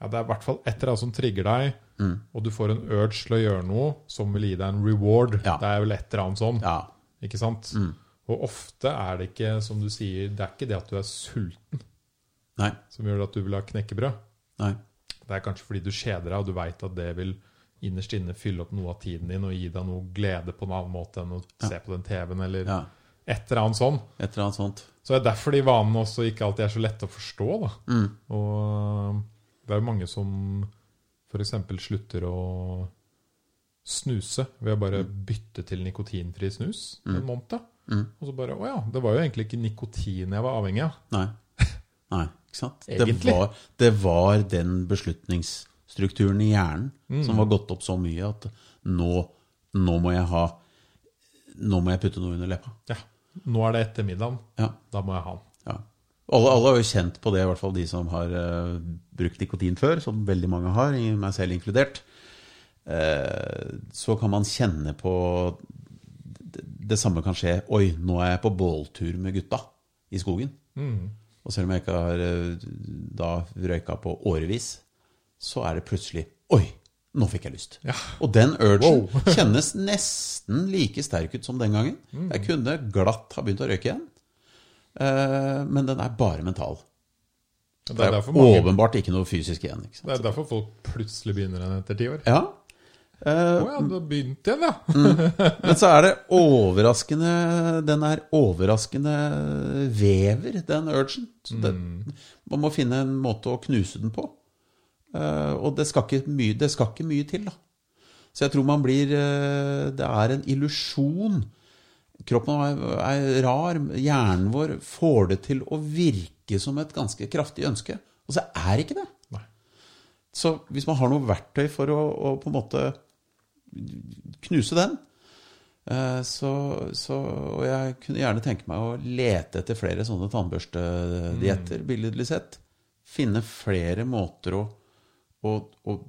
Ja, det er i hvert fall et eller annet som trigger deg, Mm. og du får en urge til å gjøre noe som vil gi deg en reward. Ja. Det er vel et eller annet sånn. Ja. Ikke sant? Mm. Og ofte er det ikke, som du sier, det er ikke det at du er sulten Nei. som gjør at du vil ha knekkebrød. Nei. Det er kanskje fordi du kjeder deg, og du veit at det vil innerst inne fylle opp noe av tiden din og gi deg noe glede på en annen måte enn å se på den TV-en eller Ja. et eller annet sånn. Et eller annet sånt. Så det er derfor de vanene også ikke alltid er så lette å forstå. Da. Mm. Og det er jo mange som f.eks. slutter å snuse ved å bare bytte til nikotinfri snus en måned. Mm. Og så bare Å ja, det var jo egentlig ikke nikotin jeg var avhengig av. Nei. Nei, ikke sant? Det var, det var den beslutningsstrukturen i hjernen Mm. som var gått opp så mye at nå, nå må jeg ha Nå må jeg putte noe under leppa. Ja, Nå er det ettermiddagen. Ja. Da må jeg ha den. ja. Alle, alle har jo kjent på det, i hvert fall de som har uh, brukt nikotin før, som veldig mange har, meg selv inkludert. Uh, så kan man kjenne på det, det samme kan skje. Oi, nå er jeg på båltur med gutta i skogen. Mm. Og selv om jeg ikke har eh, da røyka på årevis, så er det plutselig Oi, nå fikk jeg lyst. Ja. Og den urgen Wow. kjennes nesten like sterk ut som den gangen. Jeg kunne glatt ha begynt å røyke igjen. Eh, men den er bare mental. Det Det er er mange, åpenbart ikke noe fysisk igjen. Det er derfor folk plutselig begynner den etter ti år. Ja. Å Eh, ja, da begynte begynt igjen, ja! men så er det overraskende Den er overraskende vever, den urgen. Det, Man må finne en måte å knuse den på. Eh, og det skal, mye, det skal ikke mye til, da. Så jeg tror man blir eh, Det er en illusjon. Kroppen er, er rar. Hjernen vår får det til å virke som et ganske kraftig ønske. Og så er ikke det. Nei. Så hvis man har noe verktøy for å, å på en måte knuse den eh, så, så, Og jeg kunne gjerne tenke meg å lete etter flere sånne tannbørstedietter, billedlig sett. Finne flere måter å, å, og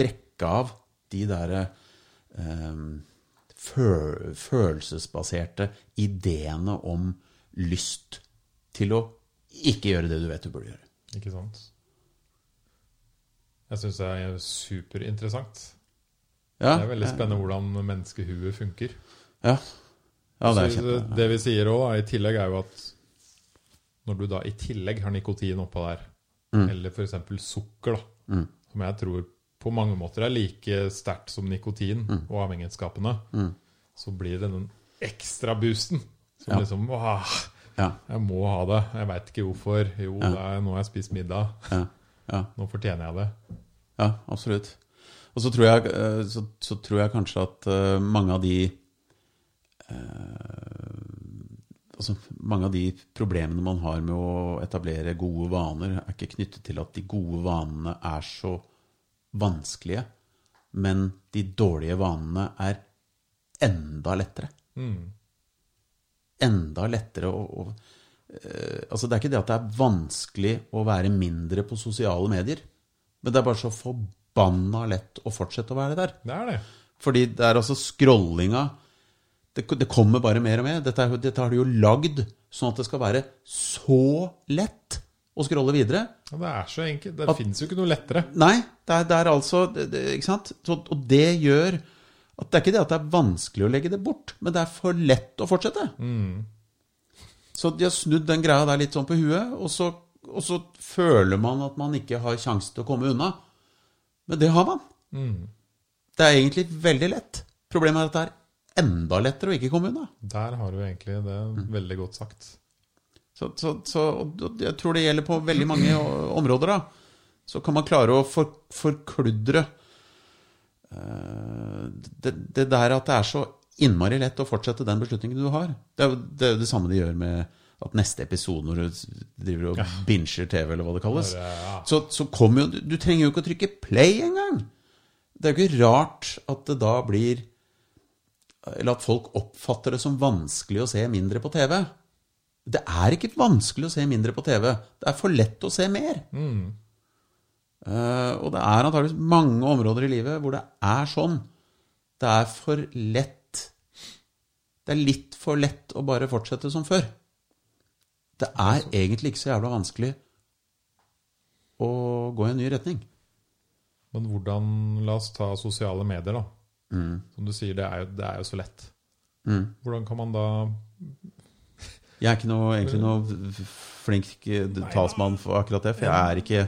brekke av de derre um, føl følelsesbaserte ideene om lyst til å ikke gjøre det du vet du burde gjøre. Ikke sant? Jeg syns det er superinteressant. Ja, Det er veldig spennende hvordan menneskehuet funker. Ja, ja det Så kjempe... det vi sier òg, i tillegg er jo at når du da i tillegg har nikotin oppå der, eller f.eks. sukker, da, Mm. som jeg tror på mange måter er like sterkt som nikotin Mm. og avhengighetsskapende, så blir det den ekstra boosten som Ja. liksom Åh, Ja, jeg må ha det. Jeg veit ikke hvorfor. Jo, det er, nå har jeg spist middag. ja, ja, Nå fortjener jeg det. ja, absolutt. Og så tror jeg, eh, så, så tror jeg kanskje at eh, mange av de eh, Altså mange av de problemene man har med å etablere gode vaner, er ikke knyttet til at de gode vanene er så vanskelige, men de dårlige vanene er enda lettere. Mm. enda lettere å, å eh, Altså, det er ikke det at det er vanskelig å være mindre på sosiale medier, men det er bare så forbanna lett å fortsette å være der. Det er det. Fordi det er altså scrollinga det, det kommer bare mer og mer. Dette, dette har du jo lagd sånn at det skal være så lett å scrolle videre. Ja, det er så enkelt. Det fins jo ikke noe lettere. Nei, det er, det er altså det, Ikke sant? Så, og det gjør at det er ikke det at det er vanskelig å legge det bort, men det er for lett å fortsette. Så de har snudd den greia der litt sånn på huet, og så, og så føler man at man ikke har sjanse til å komme unna. Men det har man. Det er egentlig veldig lett. Problemet er at det er enda lettere å ikke komme unna. Der har du egentlig det veldig godt sagt. Så, så, så jeg tror det gjelder på veldig mange områder. da. Så kan man klare å for, forkludre eh, det, det der at det er så innmari lett å fortsette den beslutningen du har. Det er jo det, det samme de gjør med at neste episode, når du driver og binger TV, eller hva det kalles, ja, ja. så, så kommer jo Du trenger jo ikke å trykke play engang! Det er jo ikke rart at det da blir Eller at folk oppfatter det som vanskelig å se mindre på TV. Det er ikke vanskelig å se mindre på TV. Det er for lett å se mer. Eh, og det er antakeligvis mange områder i livet hvor det er sånn. Det er for lett Det er litt for lett å bare fortsette som før. Det er egentlig ikke så jævla vanskelig å gå i en ny retning. Men hvordan La oss ta sosiale medier, da. Som du sier, det er jo, det er jo så lett. Hvordan kan man da Jeg er ikke noe, egentlig noe flink talsmann for akkurat det, for jeg er ikke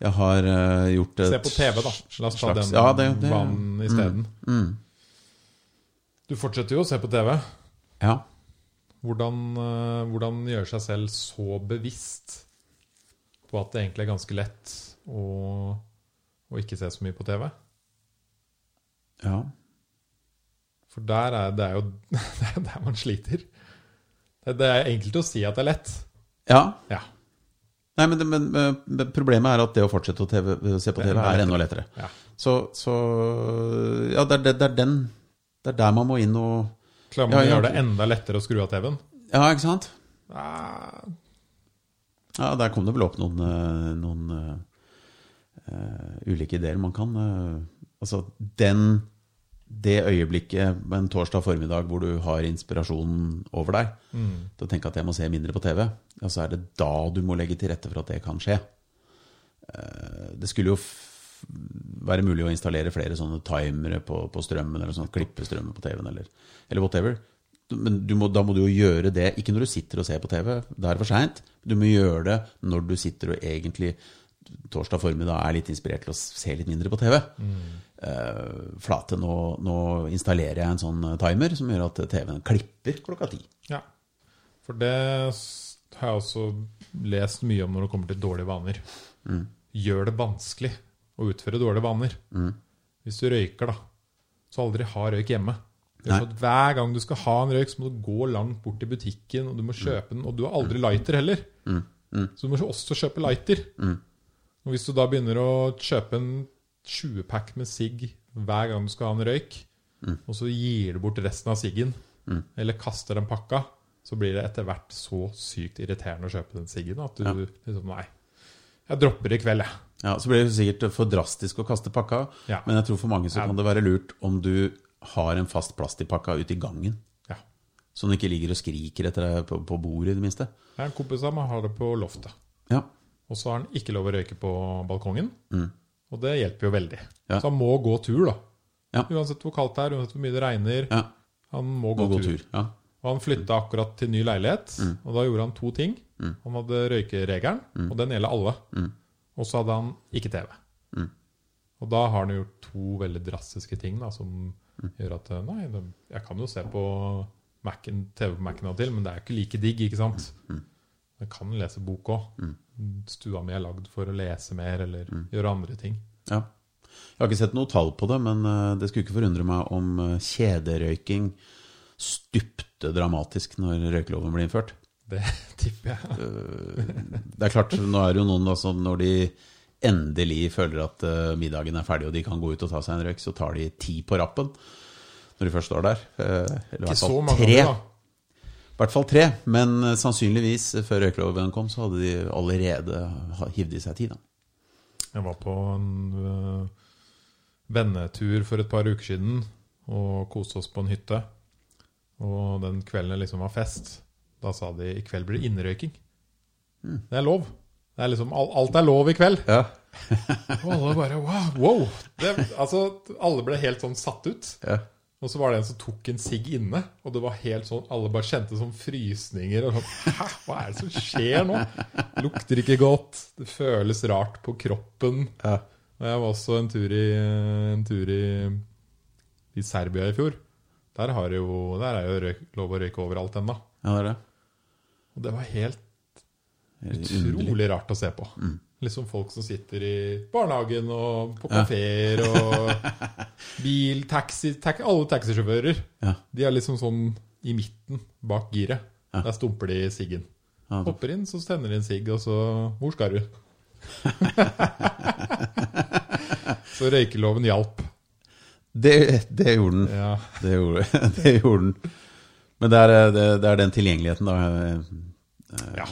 Jeg har uh, gjort et Se på TV, da. La oss ta slags- den ja, det- det- vann isteden. Du fortsetter jo å se på TV. Ja. Hvordan, uh, hvordan gjøre seg selv så bevisst på at det egentlig er ganske lett å, å ikke se så mye på TV? Ja. For der er det er jo det er der man sliter. Det, er enkelt å si at det er lett. ja. Ja. Nei, men, men, men problemet er at det å fortsette å TV, se på TV er enda lettere. ja. Så, så Ja, det er, det, det er den Det er der man må inn og Klarer man Ja, å gjøre det enda lettere å skru av TV-en? Ja, ikke sant? Ah, Ja, der kom det vel opp noen, eh, noen uh, uh, ulike ideer. Man kan eh, Altså, den det øyeblikket en torsdag formiddag hvor du har inspirasjonen over deg til å tenke at jeg må se mindre på TV, ja, så er det da du må legge til rette for at det kan skje. Eh, Det skulle jo være mulig å installere flere sånne timere på, på strømmen, eller sånn klippe strømmen på TV-en, eller, eller whatever. Men du må, da må du jo gjøre det, ikke når du sitter og ser på TV, da er det for seint. Du må gjøre det når du sitter og egentlig torsdag formiddag er litt inspirert til å se litt mindre på TV. Eh, flate, nå, nå installerer jeg en sånn timer som gjør at TV-en klipper klokka ti. ja. For det har jeg også lest mye om når det kommer til dårlige vaner. Gjør det vanskelig å utføre dårlige vaner. Hvis du røyker, da, så aldri ha røyk hjemme. Gjør Nei. så at Hver gang du skal ha en røyk, så må du gå langt bort til butikken, og du må kjøpe den. Og du har aldri lighter heller. Så du må også kjøpe lighter. Og hvis du da begynner å kjøpe en 20-pack med sigg hver gang du skal ha en røyk, og så gir du bort resten av siggen, eller kaster den pakka, så blir det etter hvert så sykt irriterende å kjøpe den siggen at du Ja. liksom Nei, jeg dropper i kveld, jeg. Ja, Så blir det sikkert for drastisk å kaste pakka, Ja. men jeg tror for mange så kan det være lurt om du har en fast plastpakka ute i gangen. Ja. Så den ikke ligger og skriker etter deg på, på bordet, i det minste. Jeg har en kompis av meg har det på loftet. Ja. Og så har han ikke lov å røyke på balkongen. Og det hjelper jo veldig. Mm. Ja. Så han må gå tur, da. Ja. Uansett hvor kaldt det er, uansett hvor mye det regner. ja. Han må gå, Må gå tur. tur. Ja. Og han flytta akkurat til ny leilighet, Mm. og da gjorde han to ting. Han hadde røykeregelen, og den gjelder alle. Mm. Og så hadde han ikke TV. Og da har han gjort to veldig drastiske ting da, som Mm. gjør at eh, Nei, jeg kan jo se på Mac-en- TV-Mac-en av og til, men det er jo ikke like digg, ikke sant? Mm. Jeg kan lese bok òg. Stua mi er lagd for å lese mer eller Mm. gjøre andre ting. Ja. Jeg har ikke sett noe tall på det, men eh, det skulle ikke forundre meg om eh, kjederøyking stupte dramatisk når røykeloven ble innført. Det tipper jeg. Det er klart, nå er det jo noen da, som når de endelig føler at eh, middagen er ferdig og de kan gå ut og ta seg en røyk, så tar de ti på rappen når de først står der. Eh, Eller i hvert fall tre. ganger. I hvert fall tre, men eh, sannsynligvis eh, før røykeloven kom, så hadde de allerede hivd i seg ti. Jeg var på en øh, vennetur for et par uker siden og koste oss på en hytte. Og den kvelden det liksom var fest, Da sa de i kveld blir det innerøyking. Det er lov. Det er liksom, alt er lov i kveld. Ja. Og alle bare wow. wow. Det, altså, alle ble helt sånn satt ut. ja. Og så var det en som tok en sigg inne, og det var helt sånn Alle bare kjente sånn frysninger. Og sånn, Hæ, hva er det som skjer nå? Lukter ikke godt. Det føles rart på kroppen. Ja. Og jeg var også en tur i, en tur i, i Serbia i fjor. Der, har jo, der er jo røyk, lov å røyke overalt ennå. ja, det er det. Og det var helt utrolig rart å se på. Liksom folk som sitter i barnehagen og på kafeer og bil, taxi, taxi Alle taxisjåfører. Ja. De er liksom sånn i midten, bak giret. Ja. Der stumper de siggen. Ja, Hopper inn, så tenner de en sigg, og så Hvor skal du? så røykeloven hjalp. Det, det gjorde den. Ja. Det gjorde, det gjorde den. Men det er, det, er den tilgjengeligheten, da. ja.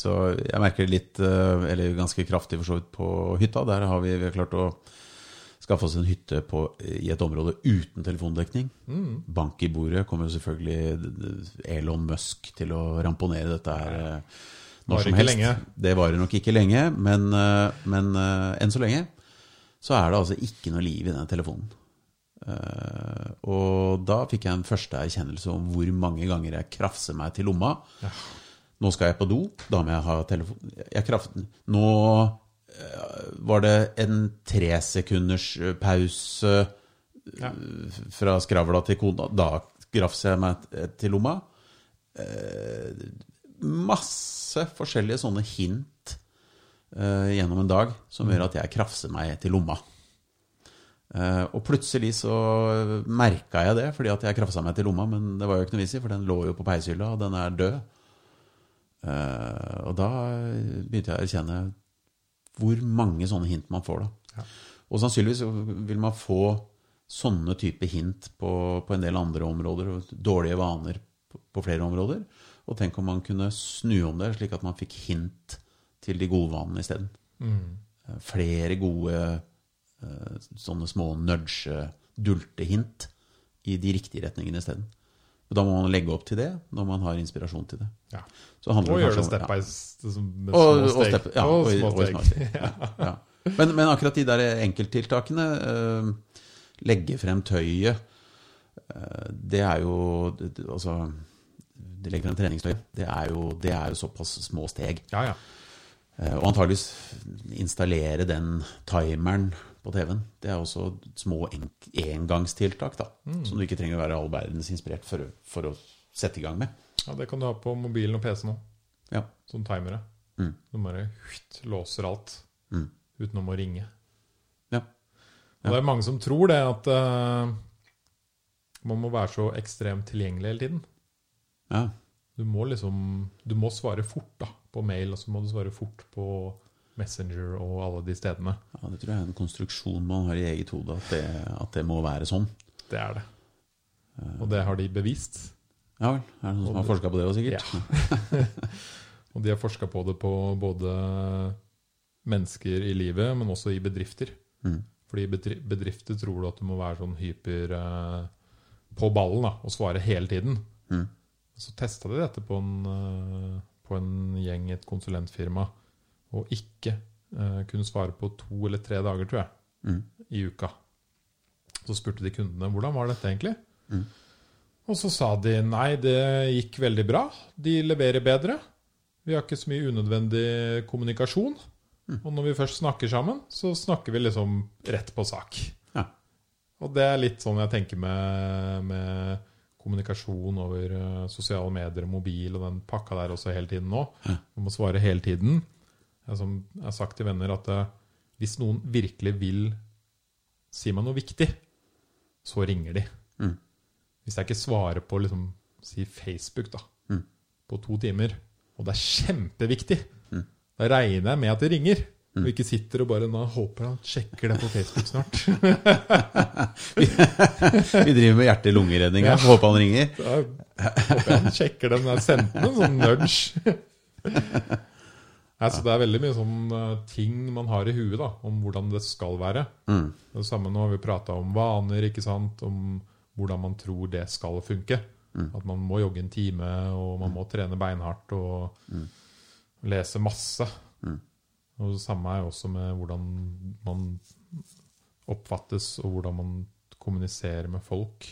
Så jeg merker det litt, eh, eller ganske kraftig for så vidt, på hytta. Der har vi, vi har klart å skaffe oss en hytte på, i et område uten telefondekning. Bank i bordet kommer selvfølgelig Elon Musk til å ramponere dette her eh, når som ikke helst. lenge. Det varer nok ikke lenge, men, eh, men enn så lenge så er det altså ikke noe liv i den telefonen. Og da fikk jeg en første erkjennelse om hvor mange ganger jeg krafser meg til lomma. Nå skal jeg på do, da må jeg ha telefon jeg kraft, Nå eh, var det en tresekunders eh, pause Ja. eh, fra skravla til kona. Da grafser jeg meg til lomma. Masse forskjellige sånne hint gjennom en dag som gjør at jeg krafser meg til lomma. Og plutselig så merka jeg det, fordi at jeg krafsa meg til lomma, men det var jo ikke noe vits i, for den lå jo på peishylla, og den er død. Eh, og da begynte jeg å erkjenne hvor mange sånne hint man får, da. Ja. Og sannsynligvis vil man få sånne type hint på, på en del andre områder, og dårlige vaner på, på flere områder. Og tenk om man kunne snu om det, slik at man fikk hint til de gode vanene isteden. Eh, Flere gode eh, sånne små nudge-dultehint i de riktige retningene isteden. Og Da må man legge opp til det når man har inspirasjon til det. ja. Og gjøre det step by s- med og, og steg. ja, og og, små steg. Ja, ja. Men, men akkurat de der enkelttiltakene, eh, legge frem tøyet, eh, det er jo det, Altså, de legger frem treningstøy. Det er, jo, det er jo såpass små steg. Ja, ja. Eh, og antageligvis installere den timeren på TV-en. Det er også små engangstiltak, da. Som du ikke trenger å være all verdens inspirert for, for å sette i gang med. ja, det kan du ha på mobilen og PC nå. Ja. Sånn timere. Mm. Du bare hutt, låser alt Mm. utenom å ringe. Ja. Og det er mange som tror det, at uh, man må være så ekstremt tilgjengelig hele tiden. ja. Du må liksom Du må svare fort da på mail, og så må du svare fort på Messenger og alle de stedene. Ja, Det tror jeg er en konstruksjon man har i eget hode, at det, at det må være sånn. Det er det. Og det har de bevist. Ja vel. Er det noen som har forska på det òg, sikkert? Og de har forska på det på både mennesker i livet, men også i bedrifter. Mm. Fordi i bedrifter tror du at du må være sånn hyper eh, på ballen da, og svare hele tiden. Mm. Så testa de dette på en, eh, på en gjeng i et konsulentfirma, og ikke eh, kunne svare på to eller tre dager, tror jeg, Mm. i uka. Så spurte de kundene hvordan var dette egentlig. Mm. Og så sa de nei, det gikk veldig bra. De leverer bedre. Vi har ikke så mye unødvendig kommunikasjon. Mm. Og når vi først snakker sammen, så snakker vi liksom rett på sak. Ja. Og det er litt sånn jeg tenker med, med kommunikasjon over eh, sosiale medier og mobil og den pakka der også hele tiden nå. Du må svare hele tiden. Som, jeg har sagt til venner at eh, hvis noen virkelig vil si meg noe viktig, så ringer de. Mm. Hvis jeg ikke svarer på liksom, si Facebook da, Mm. på to timer, og det er kjempeviktig, Mm. da regner jeg med at de ringer. Og ikke sitter og bare nå håper han sjekker det på Facebook snart. Vi driver med hjerte-lungeredning her. Håper han ringer. Da håper jeg han sjekker den. Jeg sendte sendt en sånn nudge. Altså, det er veldig mye sånn eh, ting man har i huet da, om hvordan det skal være. Mm. Det samme nå har vi prata om vaner, ikke sant? om hvordan man tror det skal funke. At man må jogge en time, og man må trene beinhardt og lese masse. Og det samme er også med hvordan man oppfattes, og hvordan man kommuniserer med folk.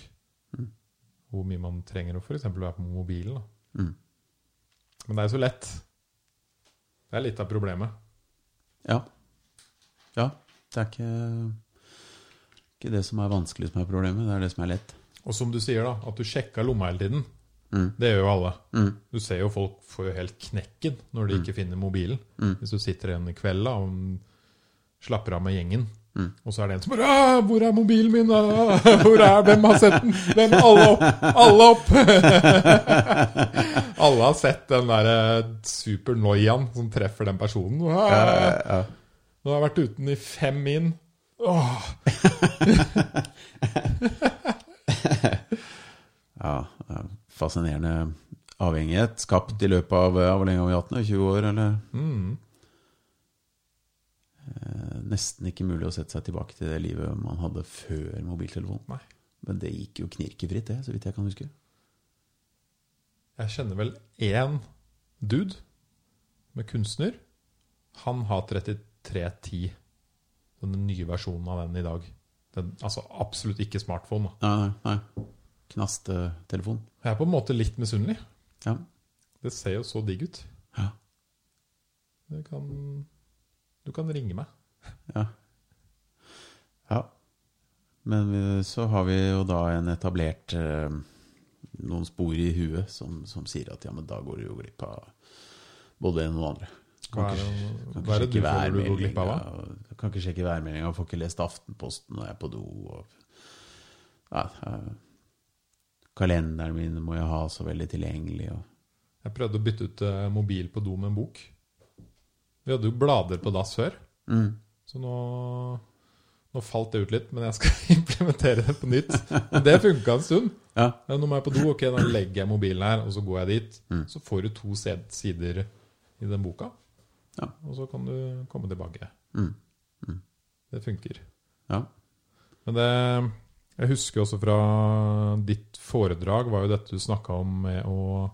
Hvor mye man trenger å f.eks. være på mobilen. Mm. Men det er jo så lett. Det er litt av problemet. Ja. Ja. Det er ikke, ikke det som er vanskelig som er problemet, det er det som er lett. Og som du sier, da, at du sjekka lomma hele tiden. Mm. Det gjør jo alle. Mm. Du ser jo folk får jo helt knekken når de ikke finner mobilen. Mm. Hvis du sitter igjen i kveld da, og slapper av med gjengen, Mm. og så er det en som bare «Ah, 'Hvor er mobilen min?' Ah, 'Hvor er Hvem har sett den?' Hvem? Alle opp! Alle opp! alle har sett den derre supernoiaen som treffer den personen. Ah, Ja, ja. Nå har jeg vært uten i fem min. Åh, ja, ja. Fascinerende avhengighet skapt i løpet av Hvor lenge har vi hatt den? 20 år, eller? mm. Eh, Nesten ikke mulig å sette seg tilbake til det livet man hadde før mobiltelefonen. Nei. Men det gikk jo knirkefritt, det, så vidt jeg kan huske. Jeg kjenner vel én dude med kunstner. Han har 3310. Den nye versjonen av den i dag. Den, altså absolutt ikke smartphone. Da. Nei, nei. nei. Knastetelefon. Jeg er på en måte litt misunnelig. Ja. Det ser jo så digg ut. Ja. Det kan, du kan ringe meg. Ja. ja. Men så har vi jo da en etablert eh, noen spor i huet som, som sier at ja, men da går du jo glipp av både en og den andre. Hva er det, ikke hva er det du føler du går glipp av? da? Kan ikke sjekke værmeldinga, får ikke lest Aftenposten når jeg er på do. Og, ja, kalenderen min må jeg ha så veldig tilgjengelig. Og, Jeg prøvde å bytte ut eh, mobil på do med en bok. Vi hadde jo blader på dass før, mm, så nå, nå falt det ut litt. Men jeg skal implementere det på nytt. Men det funka en stund. ja, Nå må jeg på do, ok, da legger jeg mobilen her, og så går jeg dit. Mm. Så får du to sider i den boka, Ja. og så kan du komme tilbake. mm, Det funker. ja. Men det Jeg husker også fra ditt foredrag, var jo dette du snakka om med å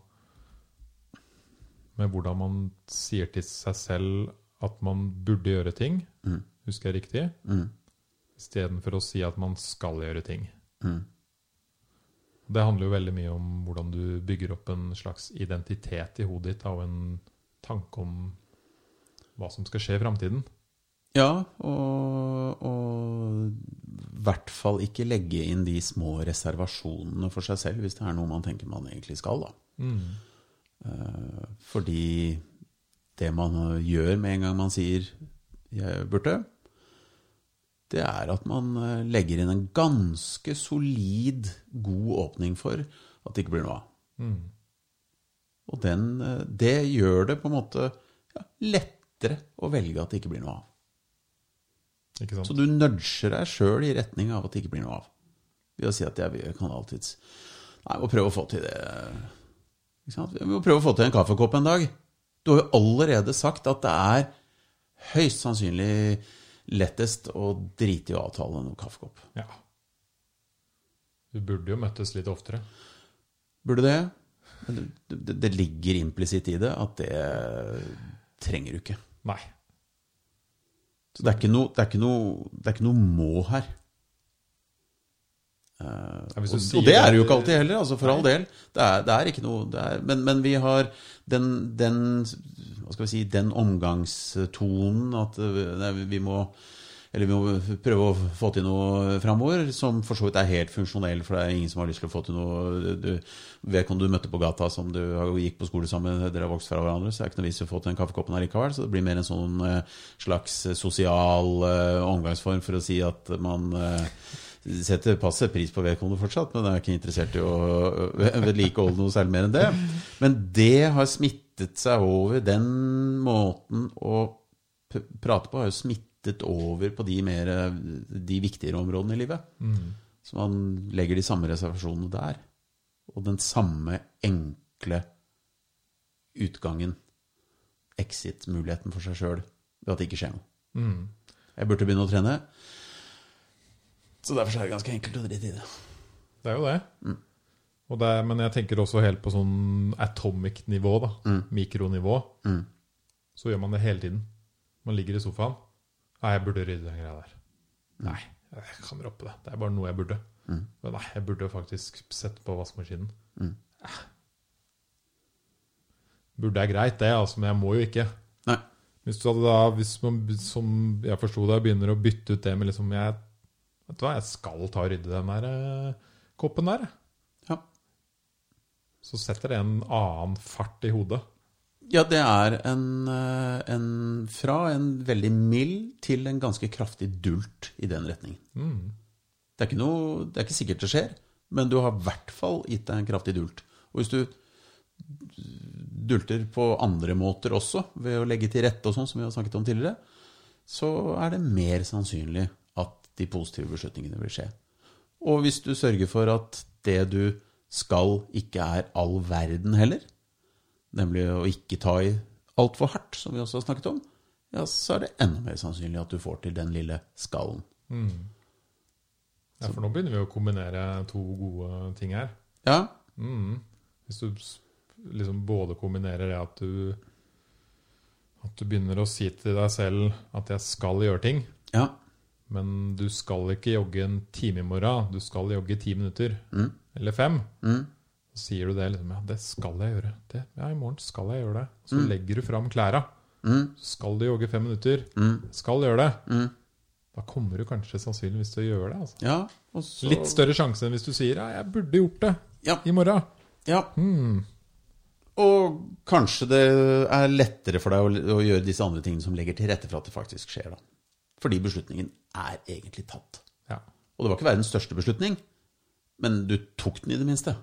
Med hvordan man sier til seg selv at man burde gjøre ting. Mm. Husker jeg riktig? Mm, Istedenfor å si at man skal gjøre ting. mm, Det handler jo veldig mye om hvordan du bygger opp en slags identitet i hodet ditt, og en tanke om hva som skal skje i framtiden. Ja, og, og i hvert fall ikke legge inn de små reservasjonene for seg selv, hvis det er noe man tenker man egentlig skal. da. Eh, Fordi det man gjør med en gang man sier 'jeg burde', det er at man eh, legger inn en ganske solid, god åpning for at det ikke blir noe av. Mm. Og den, eh, det gjør det på en måte ja, lettere å velge at det ikke blir noe av. Så du nudger deg sjøl i retning av at det ikke blir noe av. Ved å si at jeg, jeg kan alltids Nei, må prøve å få til det. Vi må prøve å få til en kaffekopp en dag. Du har jo allerede sagt at det er høyst sannsynlig lettest å drite i å avtale en kaffekopp. Ja. Du burde jo møttes litt oftere. Burde det? Det, det, det ligger implisitt i det at det trenger du ikke. Nei. Så det er ikke noe, det er ikke noe, det er ikke noe må her. Eh, Ja, og, og det er det jo ikke alltid heller, altså for all del. Det er, det er ikke noe det er, men, men vi har den, den Hva skal vi si Den omgangstonen at eh, nei, vi må eller vi må prøve å få til noe framover, som for så vidt er helt funksjonell, for det er ingen som har lyst til å få til noe du, Vedkommende du møtte på gata som du gikk på skole sammen med, dere har vokst fra hverandre, så er det ikke noe vits i å få til den kaffekoppen allikevel. Så det blir mer en sånn eh, slags sosial eh, omgangsform for å si at man eh, setter passet pris på vedkommende fortsatt, men er ikke interessert i å øh, vedlikeholde noe særlig mer enn det. Men det har smittet seg over. Den måten å prate på har jo smittet over på de, mer, de viktigere områdene i livet. Så man legger de samme reservasjonene der. Og den samme enkle utgangen, exit-muligheten for seg sjøl, ved at det ikke skjer noe. Mm. Jeg burde begynne å trene. Så derfor er det ganske enkelt å drite i det. Det er jo det. Og det, er- men jeg tenker også helt på sånn atomic-nivå, da. Mikronivå. Så gjør man det hele tiden. Man ligger i sofaen. Nei, jeg burde rydde den greia der. Nei, jeg kan droppe det. Det er bare noe jeg burde. Men nei, jeg burde faktisk sette på vaskemaskinen. Mm. Burde er greit, det, altså, men jeg må jo ikke. Nei. Hvis du hadde da, hvis man, som jeg forsto det, begynner å bytte ut det med liksom jeg, Vet du hva, jeg skal ta og rydde den der eh, koppen der. Ja. Så setter det en annen fart i hodet. Ja, det er en, eh, en Fra en veldig mild til en ganske kraftig dult i den retningen. Det, er ikke noe, det er ikke sikkert det skjer, men du har i hvert fall gitt deg en kraftig dult. Og hvis du dulter på andre måter også, ved å legge til rette og sånn, som vi har snakket om tidligere, så er det mer sannsynlig de positive beslutningene vil skje. Og hvis du sørger for at det du skal, ikke er all verden heller, nemlig å ikke ta i altfor hardt, som vi også har snakket om, ja, så er det enda mer sannsynlig at du får til den lille skallen. Ja, for nå begynner vi å kombinere to gode ting her. Ja, Mm. Hvis du liksom både kombinerer det at du At du begynner å si til deg selv at jeg skal gjøre ting, ja, men du skal ikke jogge en time i morgen, du skal jogge ti minutter. Eller fem. Så sier du det liksom Ja, det skal jeg gjøre. Det, ja, i morgen skal jeg gjøre det. Så legger du fram klæra. Så skal du jogge fem minutter. Skal gjøre det. Da kommer du kanskje sannsynligvis til å gjøre det. Altså. ja. Så, Litt større sjanse enn hvis du sier ja, jeg burde gjort det Ja. i morgen. Ja. Og kanskje det er lettere for deg å, å gjøre disse andre tingene som legger til rette for at det faktisk skjer. da. Fordi beslutningen er egentlig tatt. Ja. Og det var ikke verdens største beslutning, men du tok den i det minste.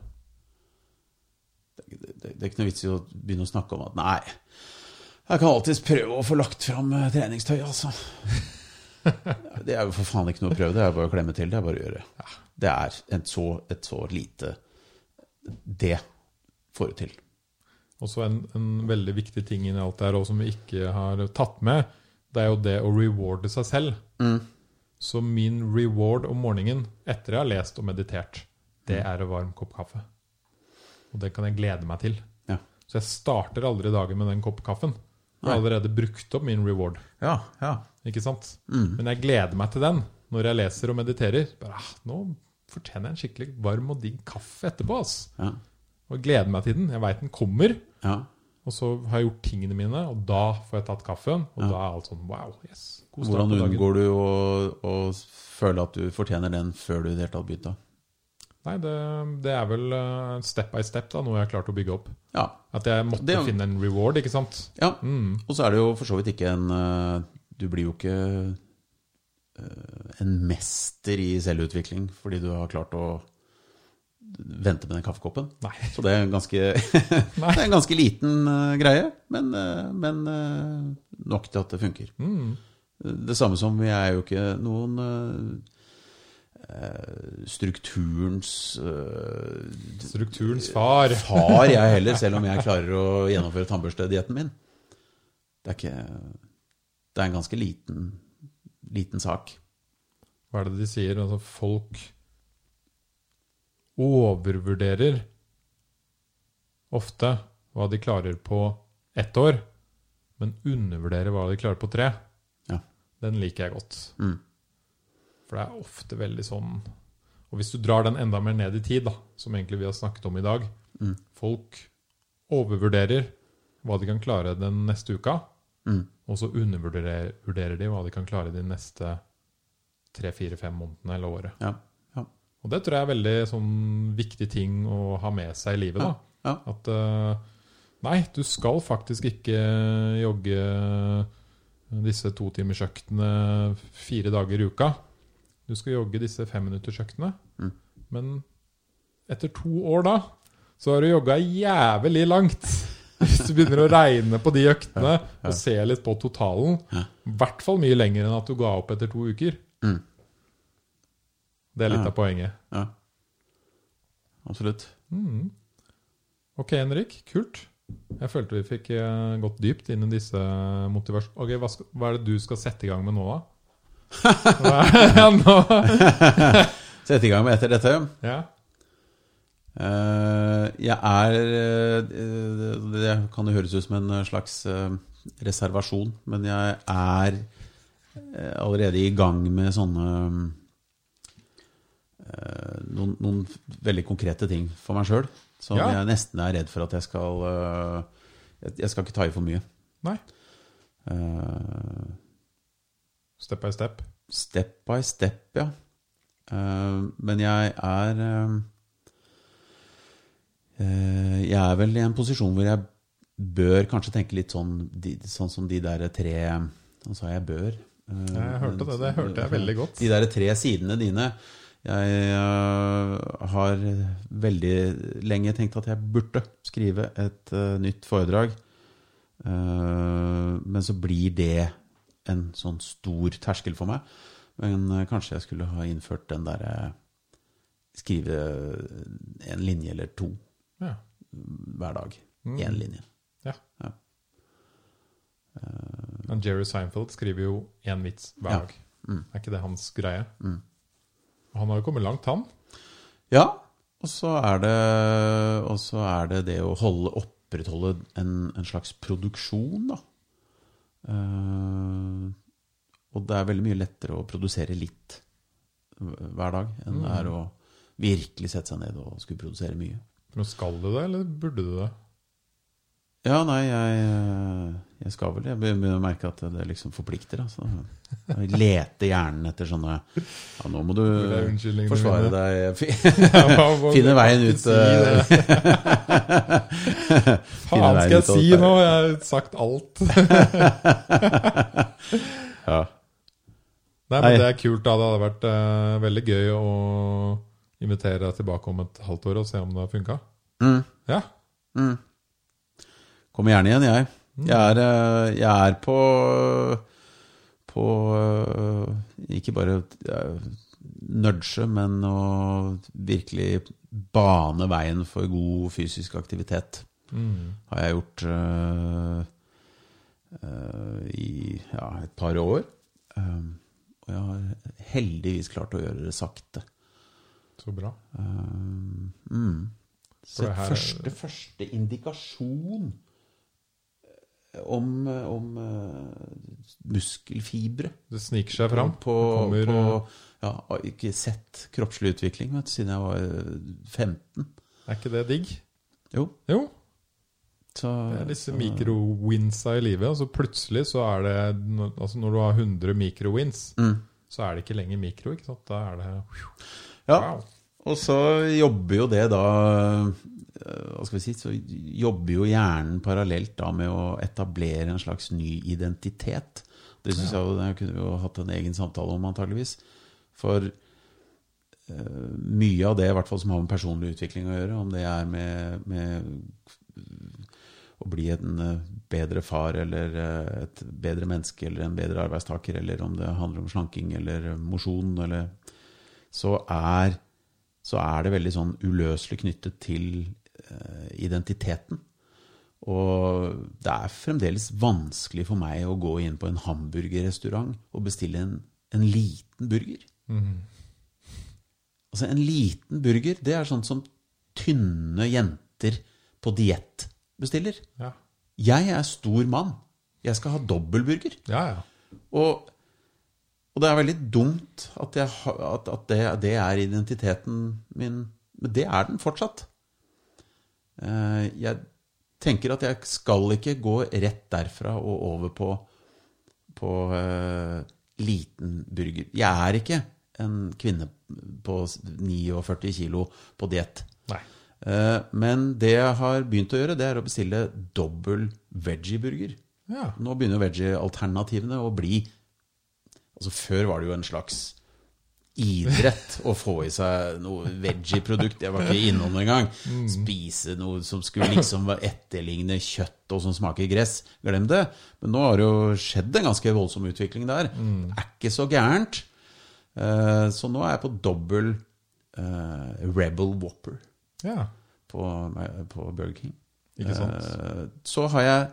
Det, det, det, er ikke noe vits i å begynne å snakke om at nei, jeg kan alltids prøve å få lagt fram eh, treningstøy, altså. Det er jo for faen ikke noe å prøve, det er bare å klemme til. Det er bare å gjøre. Det er et så, et så lite Det får du til. Også en, en veldig viktig ting inni alt det her, og som vi ikke har tatt med, det er jo det å rewarde seg selv. Så min reward om morgenen etter jeg har lest og meditert, det er en varm kopp kaffe. Og det kan jeg glede meg til. Ja. Så jeg starter aldri dagen med den kopp kaffen. Jeg har allerede brukt opp min reward. Ja, ja. Ikke sant? Men jeg gleder meg til den når jeg leser og mediterer. Bare, ah, nå fortjener jeg en skikkelig varm og digg kaffe etterpå. ass. Ja. Og gleder meg til den. Jeg veit den kommer. ja. Og så har jeg gjort tingene mine, og da får jeg tatt kaffen. Og da er alt sånn wow, yes. God start Hvordan unngår du å, å føle at du fortjener den før du i det hele tatt begynte? Nei, det, det er vel eh, step by step, da, noe jeg har klart å bygge opp. Ja. At jeg måtte Det finne en reward, ikke sant? ja. Mm. Og så er det jo for så vidt ikke en eh, Du blir jo ikke eh, en mester i selvutvikling fordi du har klart å vente med den kaffekoppen. Nei. Så det er en ganske, det er en ganske liten uh, greie, men, uh, men uh, nok til at det funker. Mm. Det samme som vi er jo ikke noen strukturens Strukturens far. far, jeg heller, selv om jeg klarer å gjennomføre tannbørstedietten min. Det er ikke Det er en ganske liten, liten sak. Hva er det de sier? Altså, folk overvurderer ofte hva de klarer på ett år, men undervurderer hva de klarer på tre. Ja. Den liker jeg godt. Mm. For det er ofte veldig sånn Og hvis du drar den enda mer ned i tid, da, som egentlig vi har snakket om i dag Mm. Folk overvurderer hva de kan klare den neste uka, Mm. og så undervurderer de hva de kan klare de neste tre, fire, fem månedene eller året. Ja. Ja. Og det tror jeg er veldig sånn viktig ting å ha med seg i livet. da. ja. At uh, nei, du skal faktisk ikke jogge disse totimersøktene fire dager i uka. Du skal jogge disse femminuttersøktene. Mm. Men etter to år da, så har du jogga jævlig langt. Hvis du begynner å regne på de øktene og se litt på totalen. I hvert fall mye lenger enn at du ga opp etter to uker. Mm. Det er litt av poenget. ja. Absolutt. Mm. Ok, Henrik. Kult. Jeg følte vi fikk eh, gått dypt inn i disse motivasjonene. Ok, hva, skal, hva er det du skal sette i gang med nå, da? Ja, nå? sette i gang med etter dette. Ja. Uh, jeg er uh, Det kan jo høres ut som en slags uh, reservasjon, men jeg er allerede i gang med sånne noen, noen veldig konkrete ting for meg sjøl. Som Ja. jeg nesten er redd for at jeg skal eh, jeg- skal ikke ta i for mye. Nei. Uh, Step by step. Step by step, ja. Uh, men jeg er eh, eh, Jeg er vel i en posisjon hvor jeg bør kanskje tenke litt sånn, de, sånn som de der tre Nå sa jeg bør. Eh, Jeg hørte det. Det hørte jeg veldig godt. De der tre sidene dine. Jeg eh, har veldig lenge tenkt at jeg burde skrive et eh, nytt foredrag. Eh, men så blir det en sånn stor terskel for meg. Men kanskje jeg skulle ha innført den derre Skrive en linje eller to Ja. hver dag. Mm. Linje. ja. Ja. Men Jerry Seinfeld skriver jo én vits hver Ja. dag. Mm. Er ikke det hans greie? Mm. Han har jo kommet langt, han. Ja, og så er det, og så er det det å holde, opprettholde en, en slags produksjon, da. Uh, og det er veldig mye lettere å produsere litt hver dag enn det er å virkelig sette seg ned og skulle produsere mye. Men skal du det, eller burde du det? Ja, nei, jeg, jeg skal vel Jeg begynner å merke at det liksom forplikter. Altså. Jeg leter hjernen etter sånne Ja, nå må du forsvare deg. Hva- Finne veien ut eh. Faen skal jeg si nå? Jeg har sagt alt. Ja. Nei, men Det er kult. da Det hadde vært uh, veldig gøy å invitere deg tilbake om et halvt år og se om det har funka. Mm. Ja. Mm. Kommer gjerne igjen, jeg. Jeg er, eh, jeg er på På eh, Ikke bare eh, nudge, men å virkelig bane veien for god fysisk aktivitet. Mm. Har jeg gjort uh, uh, i ja, et par år. Uh, og jeg har heldigvis klart å gjøre det sakte. Så bra. Mm. Så det her- første, første indikasjon om, eh, om eh, muskelfibre Det sniker seg fram. på, kommer, på eh, ja, har Ikke sett kroppslig utvikling vet, siden jeg var eh, 15. Er ikke det digg? Jo. Jo. Så, Det er disse mikrowinsa i livet. Og så plutselig så er det Altså når du har 100 mikrowins, Mm. så er det ikke lenger mikro. ikke sant? Da er det Ja, Og så jobber jo det da eh, Hva skal vi si Så jobber jo hjernen parallelt da med å etablere en slags ny identitet. Det syns jeg jo det kunne vi jo hatt en egen samtale om, antageligvis. For uh, mye av det i hvert fall som har med personlig utvikling å gjøre, om det er med, med å bli en eh, bedre far eller eh, et bedre menneske eller en bedre arbeidstaker, eller om det handler om slanking eller mosjon, eller så er, så er det veldig sånn uløselig knyttet til eh, identiteten. Og det er fremdeles vanskelig for meg å gå inn på en hamburgerrestaurant og bestille en, en liten burger. Mm. Altså En liten burger, det er sånn som tynne jenter på diett bestiller. Ja. Jeg er stor mann. Jeg skal ha dobbeltburger. ja, ja. Og, og det er veldig dumt at, jeg, at, at det, det er identiteten min. Men det er den fortsatt. Eh, Jeg tenker at jeg skal ikke gå rett derfra og over på, på uh, liten burger. Jeg er ikke en kvinne på 49 kilo på diett. Eh, Men det jeg har begynt å gjøre, det er å bestille dobbel veggie-burger. Ja. Nå begynner veggie-alternativene å bli Altså Før var det jo en slags idrett å få i seg noe veggie-produkt. Jeg var ikke innom engang. Spise noe som skulle liksom etterligne kjøtt og som smaker gress. Glem det. Men nå har det jo skjedd en ganske voldsom utvikling der. Det er ikke så gærent. Eh, Så nå er jeg på dobbel eh, Rebel Whopper på, på Burger King. Ikke sant? Eh, Så har jeg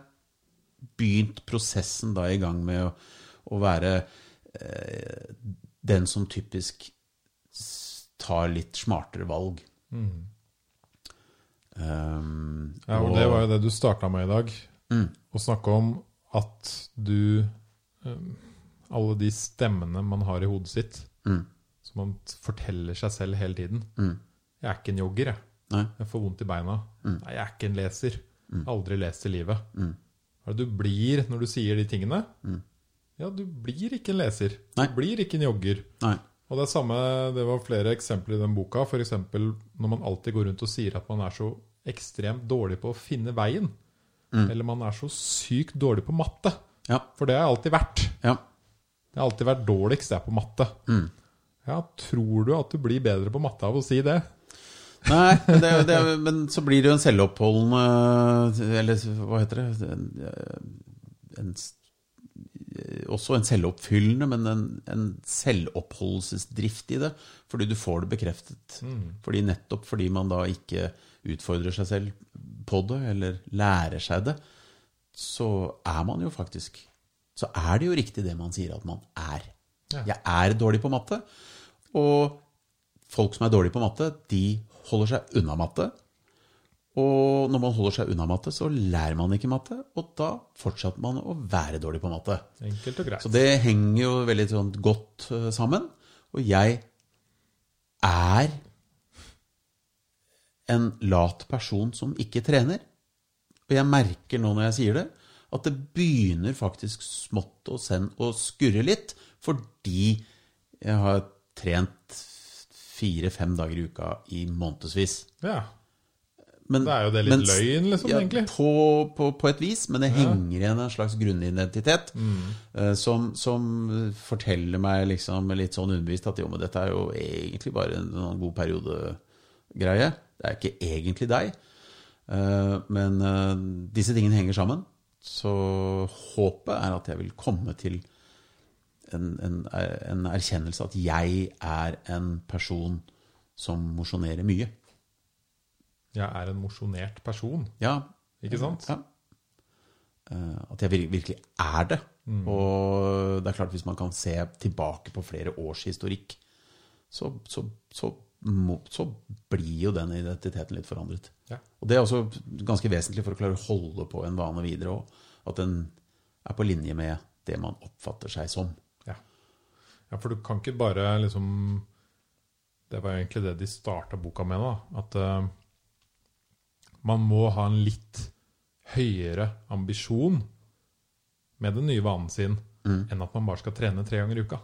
begynt prosessen da i gang med å, å være eh, den som typisk tar litt smartere valg. Mm. Um, Ja, og det var jo det du starta med i dag. Å snakke om at du um, Alle de stemmene man har i hodet sitt, som man forteller seg selv hele tiden. 'Jeg er ikke en jogger, jeg. Nei. Jeg får vondt i beina.' 'Nei, jeg er ikke en leser. Aldri lest i livet.' Hva er det du blir når du sier de tingene? Ja, du blir ikke en leser. Nei. Du blir ikke en jogger. Nei. Og det er samme, det var flere eksempler i den boka. F.eks. når man alltid går rundt og sier at man er så ekstremt dårlig på å finne veien. Eller man er så sykt dårlig på matte. Ja. For det har jeg alltid vært. ja. Jeg har alltid vært dårligst jeg på matte. Ja, tror du at du blir bedre på matte av å si det? Nei, men, det, det, men så blir det jo en selvoppholdende Eller hva heter det? En, en, også en selvoppfyllende, men en, en selvoppholdelsesdrift i det. Fordi du får det bekreftet. Fordi Nettopp fordi man da ikke utfordrer seg selv på det, eller lærer seg det, så er man jo faktisk Så er det jo riktig det man sier at man er. Ja. Jeg er dårlig på matte. Og folk som er dårlige på matte, de holder seg unna matte. Og når man holder seg unna matte, så lærer man ikke matte, og da fortsetter man å være dårlig på matte. Enkelt og greit. Så det henger jo veldig sånn godt eh, sammen. Og jeg er en lat person som ikke trener. Og jeg merker nå når jeg sier det, at det begynner faktisk smått og senn å skurre litt, fordi jeg har trent fire-fem dager i uka i månedsvis. Ja, Men, Da er jo det litt løgn, liksom, egentlig. På, på, på et vis, men det henger igjen en slags grunnidentitet Mm. uh, som, som forteller meg liksom litt sånn underbevist at jo, men dette er jo egentlig bare en en god periodegreie. Det er ikke egentlig deg. Uh, men uh, disse tingene henger sammen. Så håpet er at jeg vil komme til en, en, en erkjennelse at jeg er en person som mosjonerer mye. Jeg er en mosjonert person, Ja, ikke sant? Ja. Eh, At jeg virkelig er det. Og det er klart, hvis man kan se tilbake på flere års historikk, så, så, så, så blir jo den identiteten litt forandret. Ja. Og det er også ganske vesentlig for å klare å holde på en vane videre, og at den er på linje med det man oppfatter seg som. Ja. ja, for du kan ikke bare liksom Det var egentlig det de starta boka med, da. At eh, man må ha en litt høyere ambisjon med den nye vanen sin enn at man bare skal trene tre ganger i uka.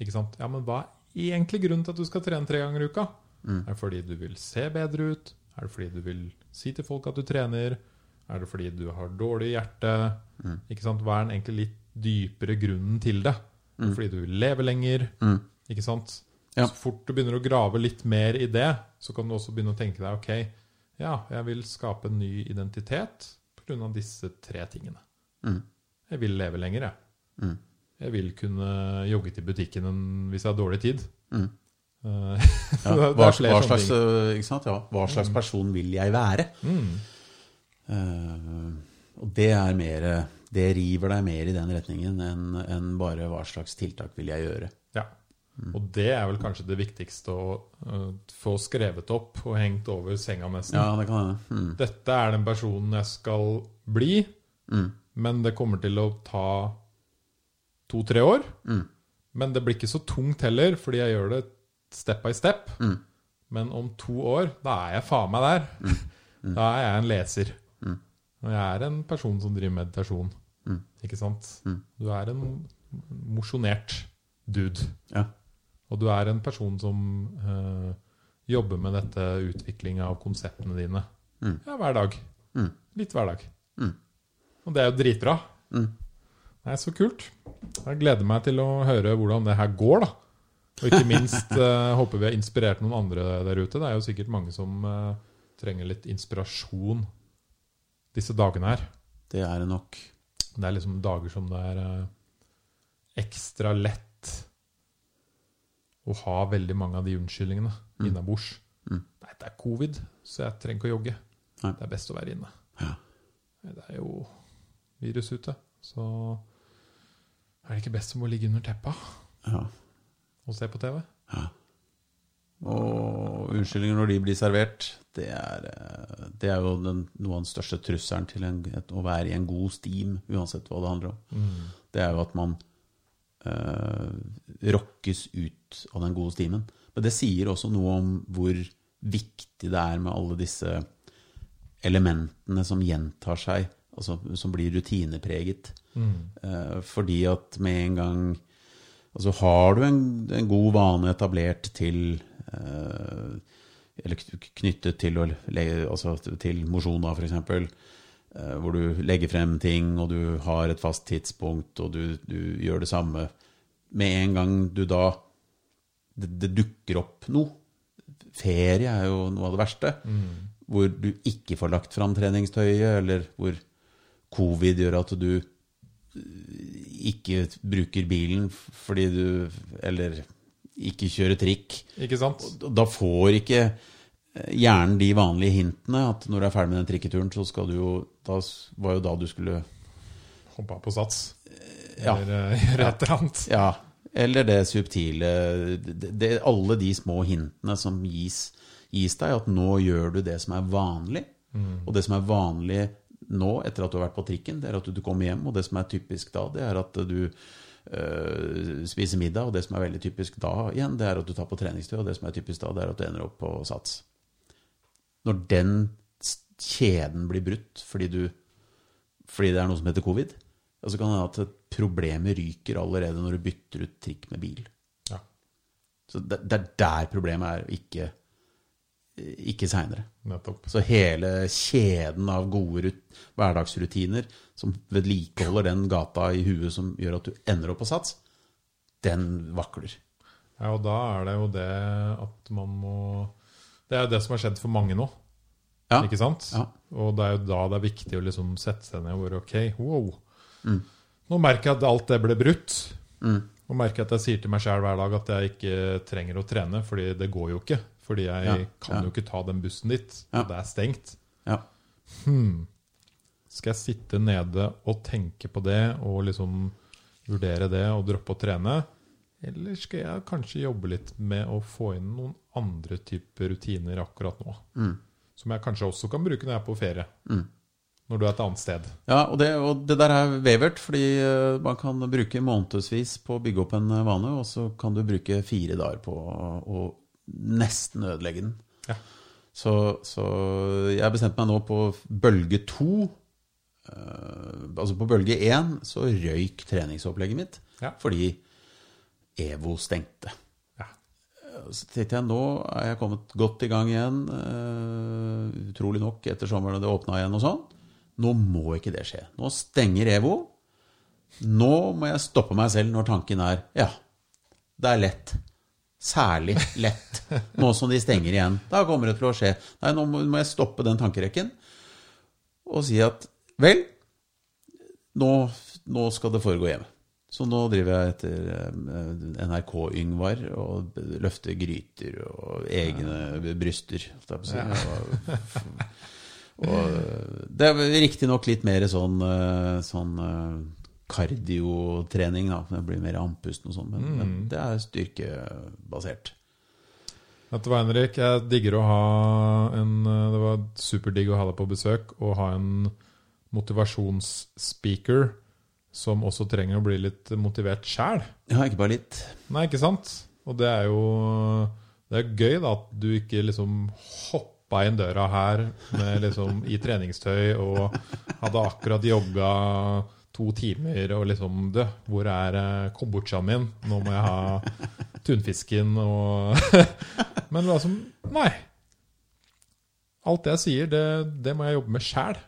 Ikke sant? Ja, men hva er egentlig grunnen til at du skal trene tre ganger i uka? Er det fordi du vil se bedre ut? Er det fordi du vil si til folk at du trener? Er det fordi du har dårlig hjerte? Ikke sant? Hva er den egentlig litt dypere grunnen til det? Det Fordi du vil leve lenger? Ikke sant? Ja. Så fort du begynner å grave litt mer i det, så kan du også begynne å tenke deg ok, ja, jeg vil skape en ny identitet pga. disse tre tingene. Jeg vil leve lenger, jeg. Jeg vil kunne jogge til butikken hvis jeg har dårlig tid. Eh, Ja, hva, hva, slags, sant? Ja, hva slags person vil jeg være? Mm. Eh, og det er mer Det river deg mer i den retningen enn enn bare hva slags tiltak vil jeg gjøre. Ja. Og det er vel kanskje det viktigste å uh, få skrevet opp og hengt over senga nesten. Ja, det kan hende. Mm. Dette er den personen jeg skal bli, men det kommer til å ta to-tre år. Men det blir ikke så tungt heller, fordi jeg gjør det step by step. Men om to år, da er jeg faen meg der. Da er jeg en leser. Og jeg er en person som driver meditasjon. Ikke sant? Du er en mosjonert dude. Ja. Og du er en person som eh, jobber med dette utvikling av konseptene dine. Ja, hver dag. Litt hver dag. Og det er jo dritbra. Nei, så kult. Jeg gleder meg til å høre hvordan det her går, da. Og ikke minst eh, håper vi har inspirert noen andre der ute. Det er jo sikkert mange som eh, trenger litt inspirasjon disse dagene her. Det er det nok. Det er liksom dager som det er ekstra lett å ha veldig mange av de unnskyldningene innabords. Nei, det er covid, så jeg trenger ikke å jogge. Nei. Det er best å være inne. Ja. Det er jo virus ute, så er det ikke best om å ligge under teppa Ja. og se på TV? Ja. Og unnskyldninger når de blir servert, det er, eh, det er jo den, noe av den største trusselen til en, et, å være i en god steam, uansett hva det handler om. Mm. Det er jo at man rokkes ut av den gode stimen. Men det sier også noe om hvor viktig det er med alle disse elementene som gjentar seg, altså som blir rutinepreget. Eh, fordi at med en gang Altså har du en, en god vane etablert til eh, Eller knyttet til, altså til mosjon, da, f.eks. Eh, hvor du legger frem ting, og du har et fast tidspunkt, og du, du gjør det samme. Med en gang du da det, det dukker opp noe Ferie er jo noe av det verste. Hvor du ikke får lagt fram treningstøyet, eller hvor covid gjør at du ikke bruker bilen fordi du Eller ikke kjører trikk. Ikke sant? Da får ikke hjernen de vanlige hintene. At når du er ferdig med den trikketuren, så skal du jo Da var jo da du skulle Hoppa på sats. Ja. Eller eh, gjøre et eller annet. Ja. Eller det subtile det, det, Alle de små hintene som gis, gis deg, at nå gjør du det som er vanlig. Og det som er vanlig nå, etter at du har vært på trikken, det er at du kommer hjem. Og det som er typisk da, det er at du øh, spiser middag. Og det som er veldig typisk da igjen, det er at du tar på treningstøy. Og det som er typisk da, det er at du ender opp på sats. Når den kjeden blir brutt fordi, du, fordi det er noe som heter covid, så kan det hende at problemet ryker allerede når du bytter ut trikk med bil. Ja. Så det, det er der problemet er, ikke, ikke seinere. Så hele kjeden av gode rut hverdagsrutiner som vedlikeholder den gata i huet som gjør at du ender opp på sats, den vakler. Ja, og da er det jo det at man må Det er jo det som har skjedd for mange nå. Ja. Ikke sant? Ja. Og det er jo da det er viktig å liksom sette seg ned og være ok, wow. Mm. Nå merker jeg at alt det ble brutt. Nå merker jeg at jeg sier til meg sjøl hver dag at jeg ikke trenger å trene, fordi det går jo ikke. Fordi jeg Ja, kan jo ikke ta den bussen dit. Det er stengt. Ja. Skal jeg sitte nede og tenke på det og liksom vurdere det og droppe å trene? Eller skal jeg kanskje jobbe litt med å få inn noen andre typer rutiner akkurat nå? Som jeg kanskje også kan bruke når jeg er på ferie. Når du er et annet sted. Ja, og det, og det der er vevert, fordi eh, man kan bruke månedsvis på å bygge opp en eh, vane, og så kan du bruke fire dager på å nesten ødelegge den. Ja. Så, så jeg bestemte meg nå på bølge to. eh, altså på bølge én så røyk treningsopplegget mitt Ja. fordi EVO stengte. Ja. Så tenkte jeg nå er jeg kommet godt i gang igjen. uh, utrolig nok etter sommeren det åpna igjen og sånn. Nå må ikke det skje. Nå stenger EVO. Nå må jeg stoppe meg selv når tanken er ja, det er lett. Særlig lett. Nå som de stenger igjen. Da kommer det til å skje. Nei, nå må må jeg stoppe den tankerekken og si at vel, nå, nå skal det foregå hjemme. Så nå driver jeg etter eh, NRK-Yngvar og løfter gryter og egne bryster. si. Og, og det er riktignok litt mer sånn, eh, sånn eh, kardiotrening, da. Det blir mer andpusten og sånn, men, men det er styrkebasert. Vet du hva, Henrik? Jeg digger å ha en Det var superdigg å ha deg på besøk og ha en motivasjonsspeaker som også trenger å bli litt motivert sjæl. Ja, ikke bare litt. Nei, ikke sant? Og det er jo Det er gøy da at du ikke liksom hoppa inn døra her med liksom i treningstøy og hadde akkurat jogga to timer og liksom Du, hvor er eh, kombuchaen min? Nå må jeg ha tunfisken og Men altså Nei. Alt det jeg sier, det, det må jeg jobbe med sjæl.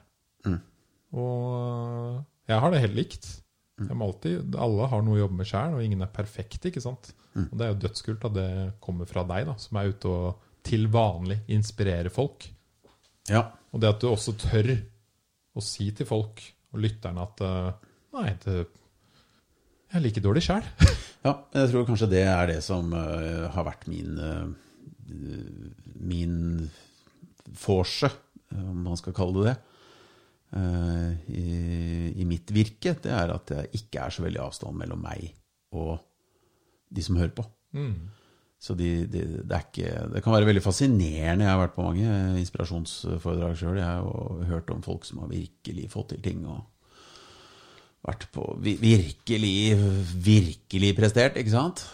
Og jeg har det helt likt. Jeg alltid, alle har noe å jobbe med sjøl, og ingen er perfekte. ikke sant? Og Det er jo dødskult at det kommer fra deg, da, som er ute og til vanlig inspirerer folk. Ja. Og det at du også tør å si til folk og lytterne at eh, Nei, det, jeg er like dårlig sjæl. Ja, jeg tror kanskje det er det som uh, har vært min uh, Min forse, om man skal kalle det det, i, i mitt virke. Det er at det ikke er så veldig avstand mellom meg og de som hører på. Så de, de, det, er ikke, det kan være veldig fascinerende. Jeg har vært på mange inspirasjonsforedrag sjøl. Har hørt om folk som har virkelig fått til ting. og vært på virkelig, virkelig prestert, ikke sant?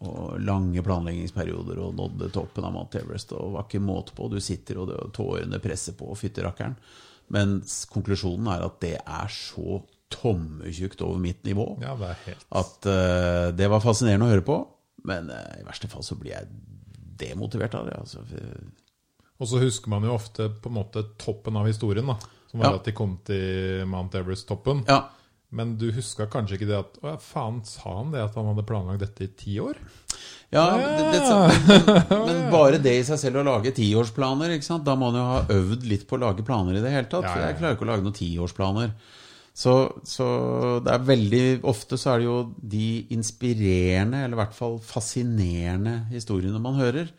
Og lange planleggingsperioder og nådde toppen av Mount Everest. Og var ikke måte på. Du sitter og tårene presser på, fytterakkeren. Mens konklusjonen er at det er så tommetjukt over mitt nivå ja, det helt... at uh, det var fascinerende å høre på. Men uh, i verste fall så blir jeg demotivert av det. Altså. Og så husker man jo ofte på en måte toppen av historien, da. Som var ja. at de kom til Mount Everest-toppen. Ja. Men du huska kanskje ikke det at Å ja, faen, sa han det at han hadde planlagt dette i ti år? Ja, det, det, men, men, bare det i seg selv å lage tiårsplaner, ikke sant? da må man jo ha øvd litt på å lage planer i det hele tatt. For jeg klarer ikke å lage noen tiårsplaner. Så, så det er veldig ofte så er det jo de inspirerende, eller i hvert fall fascinerende historiene man hører,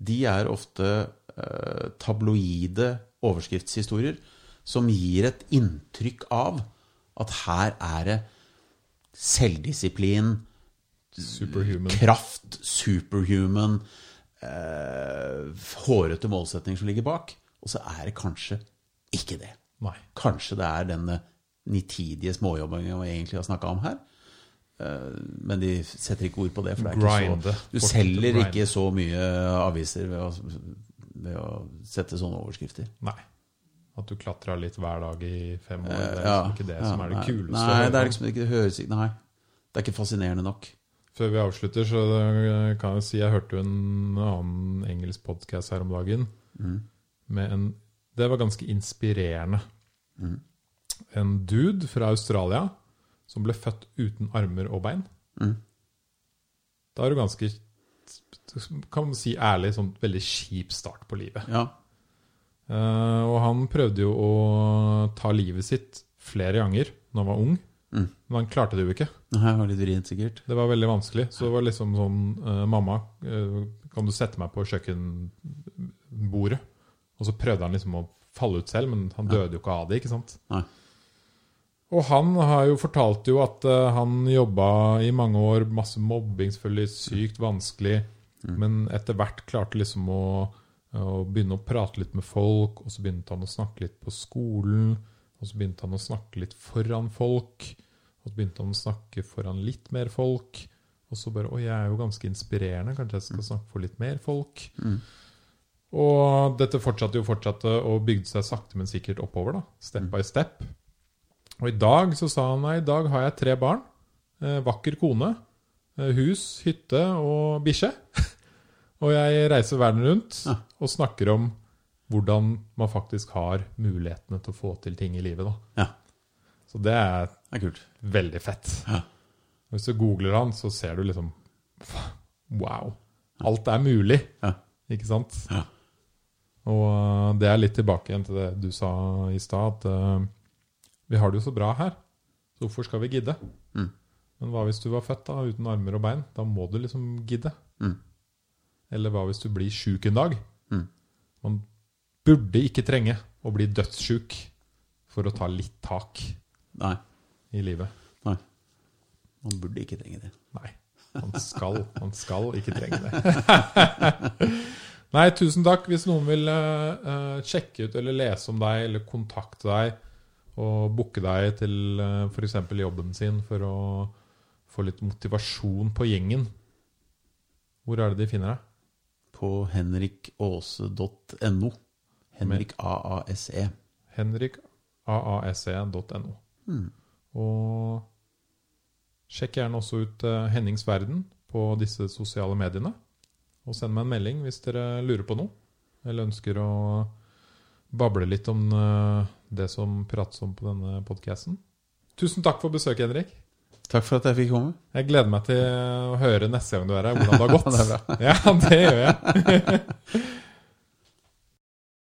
de er ofte eh, tabloide overskriftshistorier som gir et inntrykk av at her er det selvdisiplin, superhuman. kraft, superhuman, eh, hårete målsetning som ligger bak. Og så er det kanskje ikke det. Nei. Kanskje det er denne nitidige småjobbingen vi egentlig har snakka om her. Eh, men de setter ikke ord på det. For det grinde, så, du selger ikke så mye aviser ved å, ved å sette sånne overskrifter. Nei. At du klatra litt hver dag i fem år. Det er liksom ja, ikke det ja, som er det kuleste. Nei, det er liksom ikke, det høres, nei, det er ikke fascinerende nok. Før vi avslutter, så kan jeg si jeg hørte jo en annen engelsk podkast her om dagen. Mm. Med en, det var ganske inspirerende. Mm. En dude fra Australia som ble født uten armer og bein. Mm. Da er du ganske kan man si ærlig, sånn veldig kjip start på livet. Ja. Uh, og han prøvde jo å ta livet sitt flere ganger når han var ung. Mm. Men han klarte det jo ikke. Nei, var litt rent, sikkert. Det var veldig vanskelig. Så det var liksom sånn uh, Mamma, uh, kan du sette meg på kjøkkenbordet? Og så prøvde han liksom å falle ut selv, men han døde jo ikke av det. ikke sant? Nei. Og han har jo fortalt jo at han jobba i mange år, masse mobbing, selvfølgelig sykt vanskelig, mm. men etter hvert klarte liksom å og begynne å prate litt med folk. Og så begynte han å snakke litt på skolen. Og så begynte han å snakke litt foran folk. Og så begynte han å snakke foran litt mer folk. Og så bare Å, jeg er jo ganske inspirerende. Kanskje jeg skal snakke for litt mer folk. Mm. Og dette fortsatte jo fortsatte og bygde seg sakte, men sikkert oppover. da, Step mm. by step. Og i dag så sa han nei, i dag har jeg tre barn. Eh, vakker kone. Eh, hus, hytte og bikkje. Og jeg reiser verden rundt ja. og snakker om hvordan man faktisk har mulighetene til å få til ting i livet. Da. Ja. Så det er, det er veldig fett. Ja. Hvis du googler han, så ser du liksom Wow! Alt er mulig. Ikke sant? Og uh, det er litt tilbake igjen til det du sa i stad, at uh, vi har det jo så bra her, så hvorfor skal vi gidde? Mm. Men hva hvis du var født da, uten armer og bein? Da må du liksom gidde. Mm. Eller hva hvis du blir sjuk en dag? Mm. Man burde ikke trenge å bli dødssjuk for å ta litt tak Nei. i livet. Nei. Man burde ikke trenge det. Nei. Man skal, man skal ikke trenge det. Nei, tusen takk. Hvis noen vil uh, sjekke ut eller lese om deg eller kontakte deg og booke deg til uh, eh, f.eks. jobben sin for å få litt motivasjon på gjengen, hvor er det de finner deg? På henrikaase.no. Henrik AASE. Henrikaase.no. Mm. Og sjekk gjerne også ut uh, Hennings Verden på disse sosiale mediene. Og send meg en melding hvis dere lurer på noe, eller ønsker å bable litt om uh, det som prates om på denne podkasten. Tusen takk for besøket, Henrik. Takk for at jeg fikk komme. Jeg gleder meg til å høre neste gang du er her, hvordan det har gått. det. Ja, det gjør jeg.